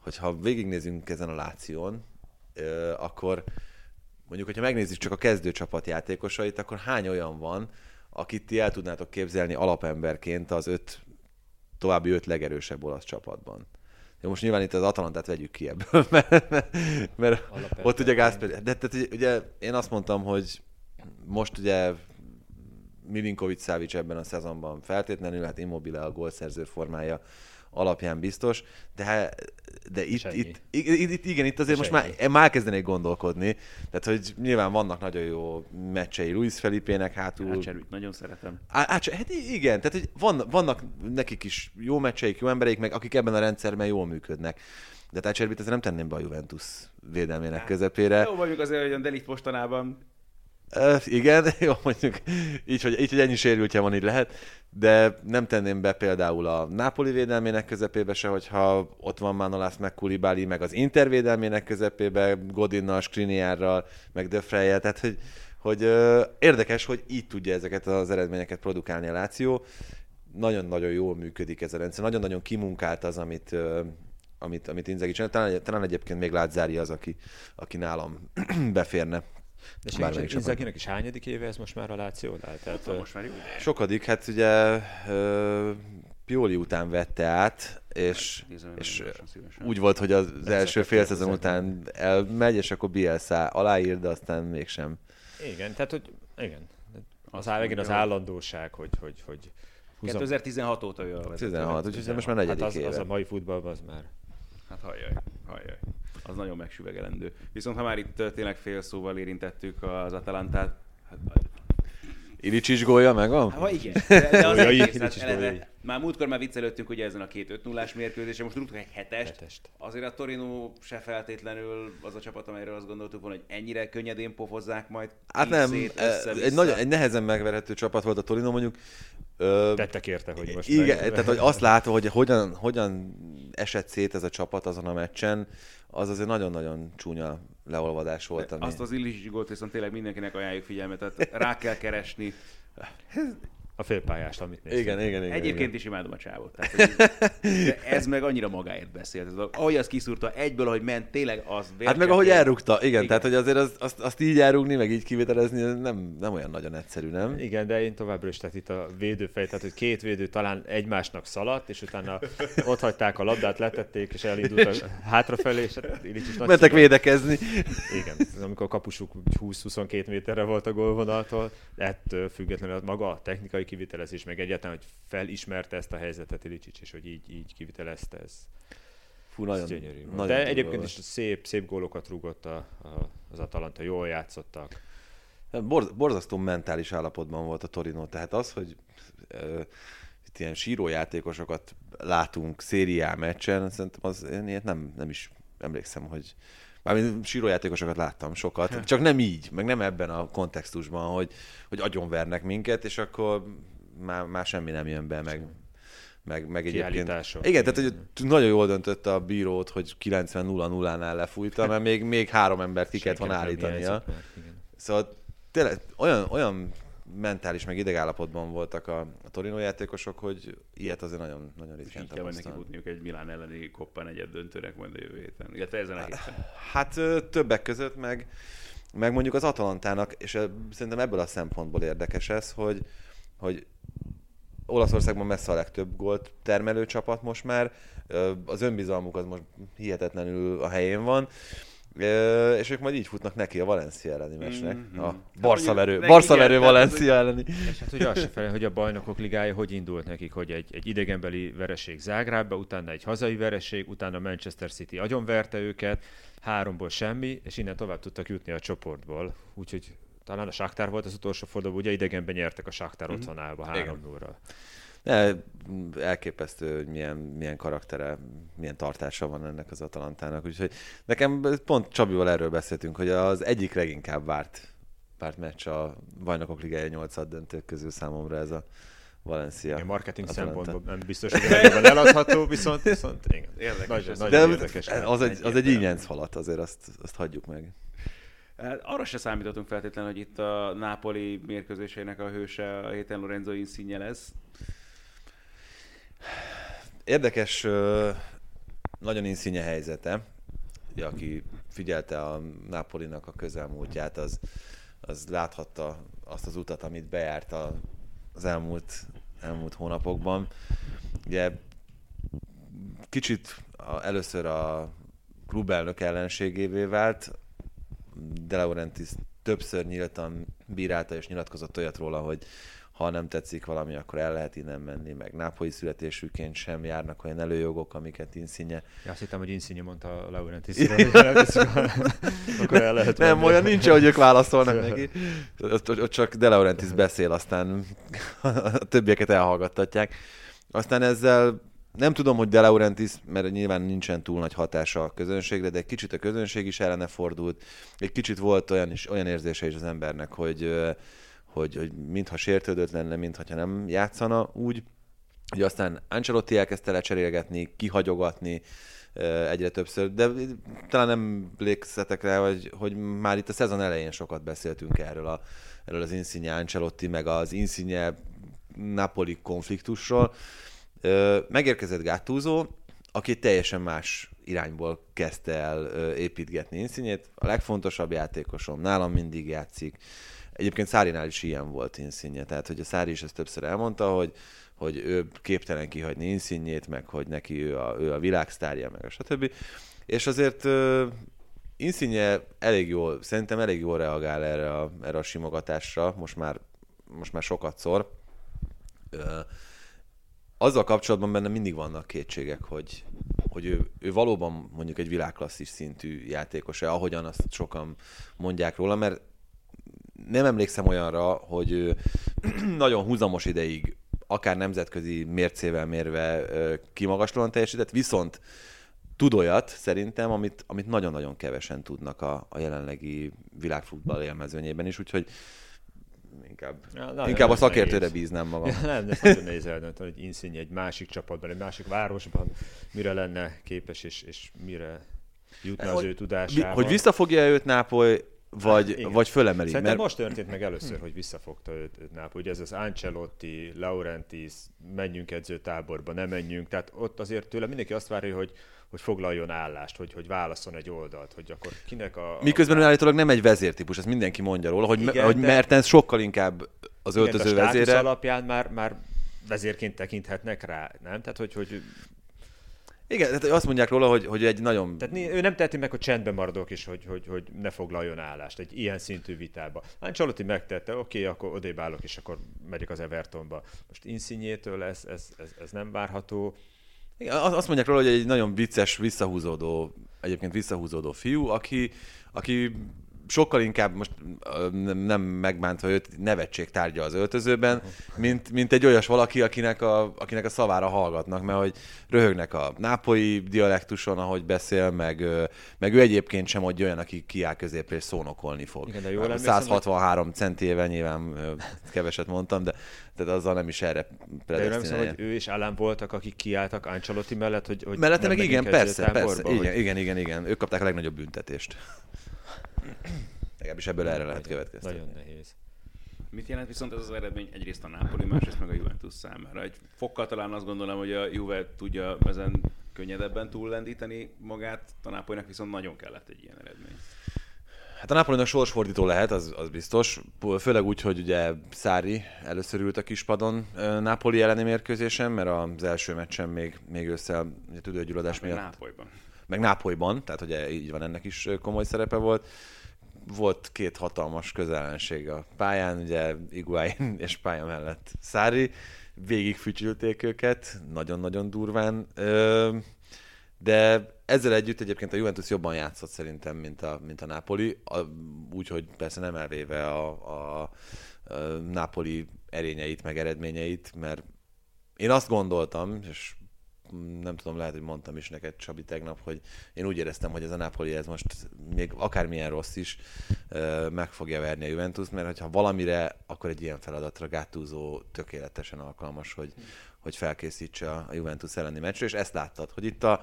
hogy, ha végignézünk ezen a Láción, akkor mondjuk, hogyha megnézzük csak a kezdőcsapat játékosait, akkor hány olyan van, akit ti el tudnátok képzelni alapemberként az öt további öt legerősebb olasz csapatban. Jó, most nyilván itt az Atalantát vegyük ki ebből, mert, mert, ott ugye Gászper, de tehát ugye én azt mondtam, hogy most ugye Milinkovic Szávics ebben a szezonban feltétlenül, hát Immobile a gólszerző formája alapján biztos, de, de itt, itt, itt, itt, igen, itt azért És most már, már kezdenék gondolkodni, tehát hogy nyilván vannak nagyon jó meccsei Luis Felipének hátul, Ácserűt nagyon szeretem. Á, á, hát igen, tehát hogy van, vannak nekik is jó meccseik, jó embereik, meg akik ebben a rendszerben jól működnek. De Tácserbit ezzel nem tenném be a Juventus védelmének közepére. Jó vagyok azért, hogy a Delikt mostanában Igen, jó, mondjuk így hogy, így, hogy ennyi sérültje van, így lehet, de nem tenném be például a Napoli védelmének közepébe se, hogyha ott van Manolász, meg Kulibáli, meg az Inter védelmének közepébe, Godinnal, Skriniárral, meg De Freyel, tehát hogy, hogy uh, érdekes, hogy így tudja ezeket az eredményeket produkálni a Láció. Nagyon-nagyon jól működik ez a rendszer, nagyon-nagyon kimunkált az, amit, uh, amit, amit Inzaghi csinál. Talán, talán egyébként még Lázári az, aki, aki nálam beférne. De Bármelyik csapat. Inzaginek is hányadik éve ez most már a Lációnál? Tehát, Van most már jó. Sokadik, hát ugye Pioli után vette át, és, Nézem, és nagyon szívesen. úgy volt, hogy az első fél szezon 2007-ben. után elmegy, és akkor Bielsa aláír, de aztán mégsem. igen, tehát hogy igen. Az áll, megint az állandóság, hogy, hogy, hogy húzom. 2016 óta ő a vezető. 16, úgyhogy most már negyedik hát az, éve. az a mai futballban az már. Hát halljaj, halljaj. Az nagyon megsüvegelendő. Viszont ha már itt tényleg fél szóval érintettük az Atalantát, hát Ilicsics gólja megvan? Ha igen, de, de az egész, hát eleve, már múltkor már viccelődtünk ugye ezen a két 5 0 mérkőzésen, most rúgtunk egy hetest. Hetest. Azért a Torino se feltétlenül az a csapat, amelyről azt gondoltuk volna, hogy ennyire könnyedén pofozzák majd. Hát nem, szét, egy, nagyon, egy nehezen megverhető csapat volt a Torino mondjuk. Tettek érte, hogy most igen, meg- tehát hogy azt látva, hogy hogyan, hogyan esett szét ez a csapat azon a meccsen, az azért nagyon-nagyon csúnya leolvadás volt. Ami... Azt az Illich gólt viszont tényleg mindenkinek ajánljuk figyelmet, tehát rá kell keresni. A félpályást, amit néztünk. Igen, igen, igen. Egyébként igen. is imádom a csávot. Tehát, hogy, de ez meg annyira magáért beszélt. Ez, ahogy az kiszúrta egyből, ahogy ment, tényleg az Hát meg ahogy elrúgta, igen, Igen. tehát hogy azért az, azt, azt így elrúgni, meg így kivitelezni, ez nem, nem olyan nagyon egyszerű, nem? Igen, de én továbbra is, tehát itt a védőfej, tehát hogy két védő talán egymásnak szaladt, és utána ott hagyták a labdát, letették, és elindultak hátrafelé, és hát is nagy Mentek védekezni. Igen, amikor a kapusuk 20-22 méterre volt a gólvonaltól, ettől függetlenül maga a technikai kivitelezés, meg egyáltalán, hogy felismerte ezt a helyzetet Ilicsics, és hogy így, így kivitelezte, ez, Fú, ez nagyon, gyönyörű. volt. nagyon De egyébként volt. is szép, szép gólokat rúgott a, a, az Atalanta, jól játszottak. Bor, borzasztó mentális állapotban volt a Torino, tehát az, hogy ö, itt ilyen sírójátékosokat látunk szériá meccsen, szerintem az, én ilyet nem, nem is emlékszem, hogy Mármint sírójátékosokat láttam sokat, csak nem így, meg nem ebben a kontextusban, hogy, hogy agyonvernek minket, és akkor már, már semmi nem jön be, meg, meg, meg egyébként... Igen, tehát hogy nagyon jól döntötte a bírót, hogy 90-0-0-nál lefújta, mert még, még három embert ki kellett volna állítania. Szóval tényleg olyan, olyan mentális, meg idegállapotban voltak a, a Torino játékosok, hogy ilyet azért nagyon, nagyon ritkán így kell majd neki tapasztalni. futniuk egy Milán elleni koppa negyed döntőnek majd a jövő héten. Illetve ezen a héten. Hát többek között meg, meg mondjuk az Atalantának, és szerintem ebből a szempontból érdekes ez, hogy, hogy Olaszországban messze a legtöbb gólt termelő csapat most már, az önbizalmuk az most hihetetlenül a helyén van, Ö, és ők majd így futnak neki a Valencia elleni meccsnek. Mhm. A Hát tehát az, Valencia elleni. És hát ugye azt se fel, hogy a bajnokok ligája hogy indult nekik, hogy egy, egy idegenbeli vereség Zágrábba, utána egy hazai vereség, utána Manchester City agyonverte őket, háromból semmi, és innen tovább tudtak jutni a csoportból. Úgyhogy talán a Shakhtar volt az utolsó forduló, ugye idegenben nyertek a Shakhtar Mhm. otthonába Igen. 3 0 Ne, elképesztő, hogy milyen, milyen karaktere, milyen tartása van ennek az Atalantának. Úgyhogy nekem pont Csabival erről beszéltünk, hogy az egyik leginkább várt, várt meccs a Bajnokok Ligája 8 döntők közül számomra ez a Valencia. A marketing Atalanta. szempontból nem biztos, hogy eladható, viszont, viszont igen. Érdekes Nagyon, ez. nagyon De érdekes. az egy, az egy ínyenc falat, azért azt, azt hagyjuk meg. Hát Arra se számítottunk feltétlenül, hogy itt a Napoli mérkőzésének a hőse a héten Lorenzo Insigne lesz. Érdekes, nagyon inszínye helyzete. Ugye, aki figyelte a Napolinak a közelmúltját, az, az láthatta azt az utat, amit bejárt a, az elmúlt, elmúlt hónapokban. Ugye kicsit először a klubelnök ellenségévé vált, De Laurentiis többször nyíltan bírálta és nyilatkozott olyat róla, hogy ha nem tetszik valami, akkor el lehet innen menni, meg nápolyi születésűként sem járnak olyan előjogok, amiket Insigne. Ja, azt hittem, hogy Insigne mondta a Laurentis, akkor el lehet Nem, menni. olyan nincs, hogy ők válaszolnak neki. Ott, csak De Laurentiis beszél, aztán a többieket elhallgattatják. Aztán ezzel nem tudom, hogy De Laurentiis, mert nyilván nincsen túl nagy hatása a közönségre, de egy kicsit a közönség is ellene fordult. Egy kicsit volt olyan, is, olyan érzése is az embernek, hogy, hogy, hogy mintha sértődött lenne, mintha nem játszana úgy. Ugye aztán Ancelotti elkezdte lecserélgetni, kihagyogatni egyre többször, de talán nem emlékszetek rá, hogy, hogy már itt a szezon elején sokat beszéltünk erről, a, erről az Insigne Ancelotti, meg az Insigne Napoli konfliktusról. Megérkezett Gattuso, aki teljesen más irányból kezdte el építgetni Insinyét. A legfontosabb játékosom, nálam mindig játszik. Egyébként Szárinál is ilyen volt Insigne, tehát hogy a Szári is ezt többször elmondta, hogy, hogy ő képtelen kihagyni Insinyét, meg hogy neki ő a, ő a világsztárja, meg a stb. És azért uh, Insigne elég jól, szerintem elég jól reagál erre a, erre a simogatásra, most már, most már sokat szor. Uh, azzal kapcsolatban benne mindig vannak kétségek, hogy, hogy ő, ő valóban mondjuk egy világklasszis szintű játékos-e, ahogyan azt sokan mondják róla, mert nem emlékszem olyanra, hogy nagyon húzamos ideig, akár nemzetközi mércével mérve kimagaslóan teljesített, viszont tud olyat szerintem, amit, amit nagyon-nagyon kevesen tudnak a, a jelenlegi világfutball élmezőnyében is, úgyhogy inkább, ja, inkább a szakértőre nehéz. bíznám magam. Ja, nem, ez nagyon nehéz eldönteni, hogy Insigne egy másik csapatban, egy másik városban mire lenne képes, és, és mire jutna az hogy, ő tudásával. Hogy visszafogja őt Nápoly, vagy, hát, vagy fölemeli. Szerintem mert... most történt meg először, hogy visszafogta őt, őt Nápoly. Ugye ez az Ancelotti, Laurentis, menjünk edzőtáborba, nem menjünk. Tehát ott azért tőle mindenki azt várja, hogy hogy foglaljon állást, hogy, hogy válaszol egy oldalt, hogy akkor kinek a... Miközben ő állítólag nem egy vezértípus, ezt mindenki mondja róla, hogy, Igen, hogy de... Mertens sokkal inkább az öltöző Igen, vezére. alapján már, már vezérként tekinthetnek rá, nem? Tehát, hogy, hogy igen, tehát azt mondják róla, hogy, hogy egy nagyon... Tehát ő nem teheti meg, hogy csendben maradok is, hogy, hogy, hogy ne foglaljon állást egy ilyen szintű vitába. Ancelotti megtette, oké, okay, akkor odébb állok, és akkor megyek az Evertonba. Most Insignétől ez, ez, ez, ez nem várható. Igen, azt mondják róla, hogy egy nagyon vicces, visszahúzódó, egyébként visszahúzódó fiú, aki, aki sokkal inkább most nem megbántva őt nevetség tárgya az öltözőben, mint, mint egy olyas valaki, akinek a, akinek a szavára hallgatnak, mert hogy röhögnek a nápoi dialektuson, ahogy beszél, meg, meg ő egyébként sem hogy olyan, aki kiáll középre és szónokolni fog. Igen, de jól 163 hogy... centével nyilván keveset mondtam, de tehát azzal nem is erre predestinálja. hogy ő és Ellen voltak, akik kiálltak Ancelotti mellett, hogy, hogy Mellette meg igen, persze, persze. Igen, igen, igen, igen. Ők kapták a legnagyobb büntetést. Legalábbis ebből erre lehet következni. Nagyon nehéz. Mit jelent viszont ez az eredmény egyrészt a Napoli, másrészt meg a Juventus számára? Egy fokkal talán azt gondolom, hogy a Juve tudja ezen könnyedebben túllendíteni magát, a Napolinak viszont nagyon kellett egy ilyen eredmény. Hát a Napolinak sorsfordító lehet, az, az biztos. Főleg úgy, hogy ugye Szári először ült a kispadon Napoli elleni mérkőzésen, mert az első meccsen még, még össze tüdőgyulladás hát, miatt. Nápolyban. Meg Nápolyban, tehát ugye így van, ennek is komoly szerepe volt volt két hatalmas közellenség a pályán, ugye Iguain és pálya mellett Szári, végig fütyülték őket, nagyon-nagyon durván, de ezzel együtt egyébként a Juventus jobban játszott szerintem, mint a, mint a Napoli, úgyhogy persze nem elvéve a, a, a Napoli erényeit, meg eredményeit, mert én azt gondoltam, és nem tudom, lehet, hogy mondtam is neked, Csabi, tegnap, hogy én úgy éreztem, hogy ez a Napoli ez most még akármilyen rossz is meg fogja verni a Juventus, mert hogyha valamire, akkor egy ilyen feladatra Gattuso tökéletesen alkalmas, hogy, hogy felkészítse a Juventus elleni meccsre, és ezt láttad, hogy itt a,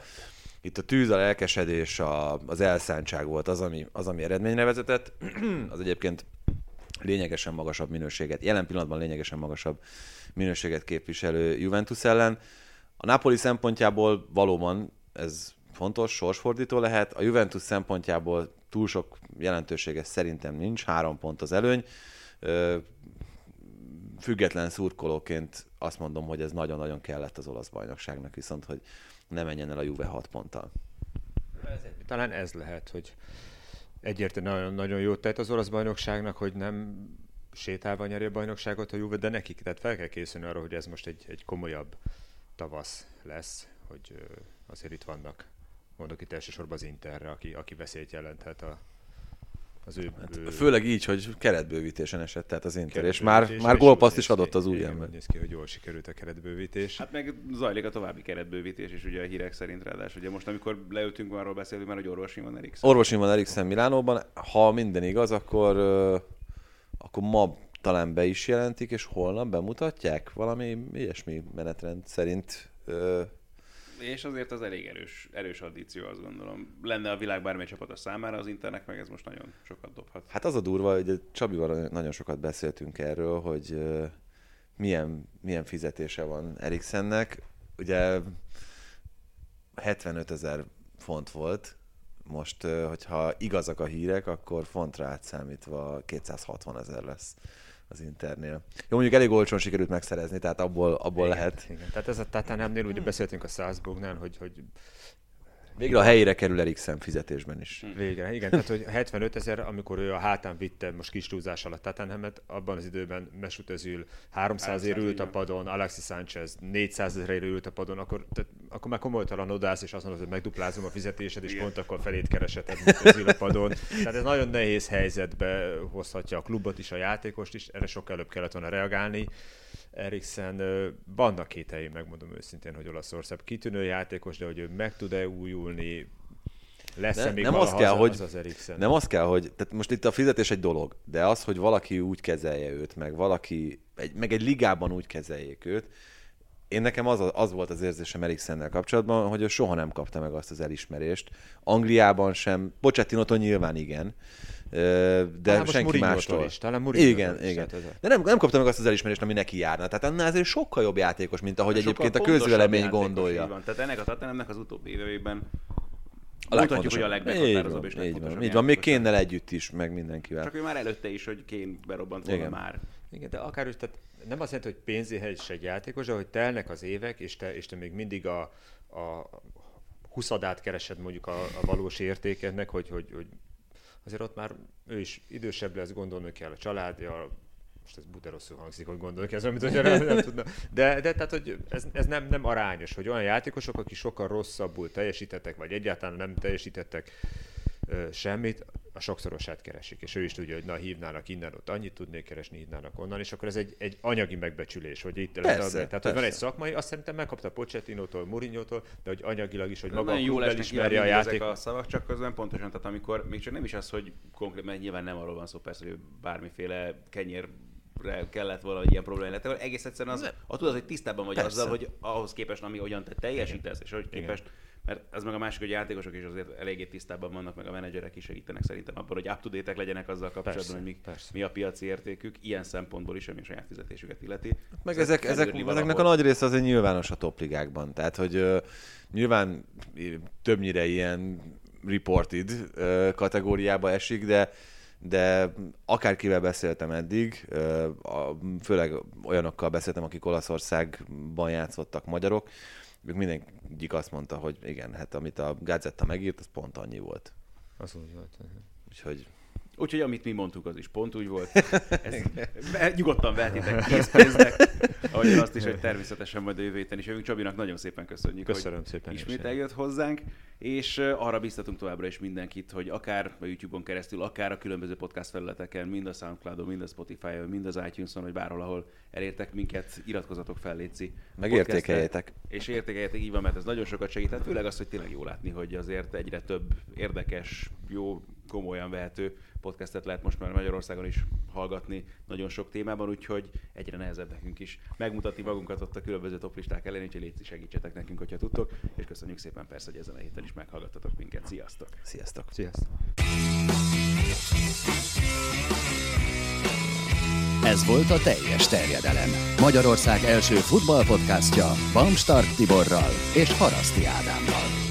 itt a tűz, a lelkesedés, a, az elszántság volt az, ami, az, ami eredményre vezetett. az egyébként lényegesen magasabb minőséget, jelen pillanatban lényegesen magasabb minőséget képviselő Juventus ellen. A Napoli szempontjából valóban ez fontos, sorsfordító lehet. A Juventus szempontjából túl sok jelentősége szerintem nincs, három pont az előny. Független szurkolóként azt mondom, hogy ez nagyon-nagyon kellett az olasz bajnokságnak, viszont hogy ne menjen el a Juve 6 ponttal. Talán ez lehet, hogy egyértelműen nagyon, nagyon jót tett az olasz bajnokságnak, hogy nem sétálva nyeri a bajnokságot a Juve, de nekik, tehát fel kell készülni arra, hogy ez most egy, egy komolyabb tavasz lesz, hogy azért itt vannak, mondok itt elsősorban az Interre, aki, aki veszélyt jelenthet a, az ő, hát, ő... Főleg így, hogy keretbővítésen esett, tehát az Inter, és már, már gólpaszt is adott az új ember. Néz ki, hogy jól sikerült a keretbővítés. Hát meg zajlik a további keretbővítés is, ugye a hírek szerint ráadásul. Ugye most, amikor leültünk, arról beszélünk már, hogy orvosi van Eriksen. Orvosi van Eriksen Milánóban. Ha minden igaz, akkor, akkor ma talán be is jelentik, és holnap bemutatják? Valami ilyesmi menetrend szerint. Ö... És azért az elég erős, erős addíció, azt gondolom. Lenne a világ bármely csapata számára, az Internek meg ez most nagyon sokat dobhat. Hát az a durva, hogy Csabival nagyon sokat beszéltünk erről, hogy ö, milyen, milyen fizetése van Eriksennek. Ugye 75 ezer font volt, most, hogyha igazak a hírek, akkor fontra átszámítva 260 ezer lesz az Internél. Jó, mondjuk elég olcsón sikerült megszerezni, tehát abból, abból igen, lehet. Igen. Tehát ez a Tatanemnél ugye beszéltünk a Salzburgnál, hogy, hogy Végre a helyére kerül Eriksen fizetésben is. Végre, igen. Tehát, hogy 75 ezer, amikor ő a hátán vitte most kis túlzás alatt Tottenhamet, abban az időben Mesut Özil 300 ér ült a padon, Alexis Sanchez 400 ezer ült a padon, akkor, tehát, akkor már komolytalan odász, és azt mondod, hogy megduplázom a fizetésed, és igen. pont akkor felét kereseted, mint Özil a padon. Tehát ez nagyon nehéz helyzetbe hozhatja a klubot is, a játékost is, erre sokkal előbb kellett volna reagálni. Eriksen, vannak kételj, megmondom őszintén, hogy Olaszország kitűnő játékos, de hogy ő meg tud-e újulni, lesz Ne, még nem az kell, hogy, az, az Eriksen? nem az kell, hogy, tehát most itt a fizetés egy dolog, de az, hogy valaki úgy kezelje őt, meg valaki, egy, meg egy ligában úgy kezeljék őt, én nekem az, az volt az érzésem Eriksennel kapcsolatban, hogy ő soha nem kapta meg azt az elismerést. Angliában sem, Pochettinotól nyilván igen, de Talán most senki mástól. is, talán igen, is, igen. a- De nem, nem kapta meg azt az elismerést, ami neki járna. Tehát annál azért sokkal jobb játékos, mint ahogy Sokkal egyébként a közvélemény gondolja. Van. Tehát ennek a Tottenhamnek az utóbbi éveiben A mondhatjuk, hogy a legmeghatározóbb és Így van, így van. Még kénnel együtt is, meg mindenkivel. Csak ő már előtte is, hogy Kén berobbant volna Igen. már. Igen, de akár is, tehát nem azt jelenti, hogy pénzéhez egy játékos, de hogy telnek az évek, és te, és te még mindig a, a huszadát keresed mondjuk a, a valós értékednek, hogy, hogy, hogy azért ott már ő is idősebb lesz, gondolni kell a családja, most ez buta rosszul hangzik, hogy gondolni kell, ez olyan, mint hogyha nem, nem tudna. De, de tehát, hogy ez, ez nem, nem arányos, hogy olyan játékosok, akik sokkal rosszabbul teljesítettek, vagy egyáltalán nem teljesítettek ö, semmit, a sokszorosát keresik, és ő is tudja, hogy na hívnának innen, ott annyit tudnék keresni, hívnának onnan, és akkor ez egy, egy anyagi megbecsülés, hogy itt Persze, lesz, tehát hogy van egy persze. szakmai, azt szerintem megkapta Pochettinótól, Mourinho-tól, de hogy anyagilag is, hogy maga Nagyon jól elismeri a játék. ezek a szavak, csak közben pontosan, tehát amikor még csak nem is az, hogy konkrét, mert nyilván nem arról van szó persze, hogy bármiféle kenyér kellett volna, hogy ilyen probléma lett, egész egyszerűen az, a tudod, hogy tisztában vagy Persze. azzal, hogy ahhoz képest, ami hogyan te teljesítesz, és hogy képest, mert ez meg a másik, hogy játékosok is azért eléggé tisztában vannak, meg a menedzserek is segítenek szerintem abban, hogy up to date legyenek azzal kapcsolatban, Persze, hogy mi, persze. mi a piaci értékük, ilyen szempontból is, ami a saját fizetésüket illeti. Meg Szóval ezek, ezek, felülni ezeknek a valahol. nagy része azért nyilvános a topligákban. Tehát, hogy ö, nyilván többnyire ilyen reported ö, kategóriába esik, de de akárkivel beszéltem eddig, a, főleg olyanokkal beszéltem, akik Olaszországban játszottak magyarok, ők mindenki azt mondta, hogy igen, hát amit a Gazetta megírt, az pont annyi volt. Az úgy volt. Úgyhogy Úgyhogy amit mi mondtuk, az is pont úgy volt. Ezt nyugodtan vehetitek készpénznek. Ahogy azt is, hogy természetesen majd a jövő héten is jövünk. Csabinak nagyon szépen köszönjük, Köszönöm hogy szépen ismét is. eljött hozzánk, és arra biztatunk továbbra is mindenkit, hogy akár a YouTube-on keresztül, akár a különböző podcast felületeken, mind a Soundcloud-on, mind a Spotify-on, mind az iTunes-on, vagy bárhol, ahol elértek minket, iratkozatok fel, Léci. Meg podcastre. értékeljetek. És értékeljetek, így van, mert ez nagyon sokat segített, főleg az, hogy tényleg jó látni, hogy azért egyre több érdekes, jó, komolyan vehető podcastet lehet most már Magyarországon is hallgatni nagyon sok témában, úgyhogy egyre nehezebb nekünk is megmutatni magunkat ott a különböző toplisták ellen, úgyhogy légy segítsetek nekünk, hogyha tudtok, és köszönjük szépen persze, hogy ezen a héten is meghallgattatok minket. Sziasztok! sziasztok! Sziasztok! Ez volt a teljes terjedelem. Magyarország első futballpodcastja Bamstart Tiborral és Haraszti Ádámmal.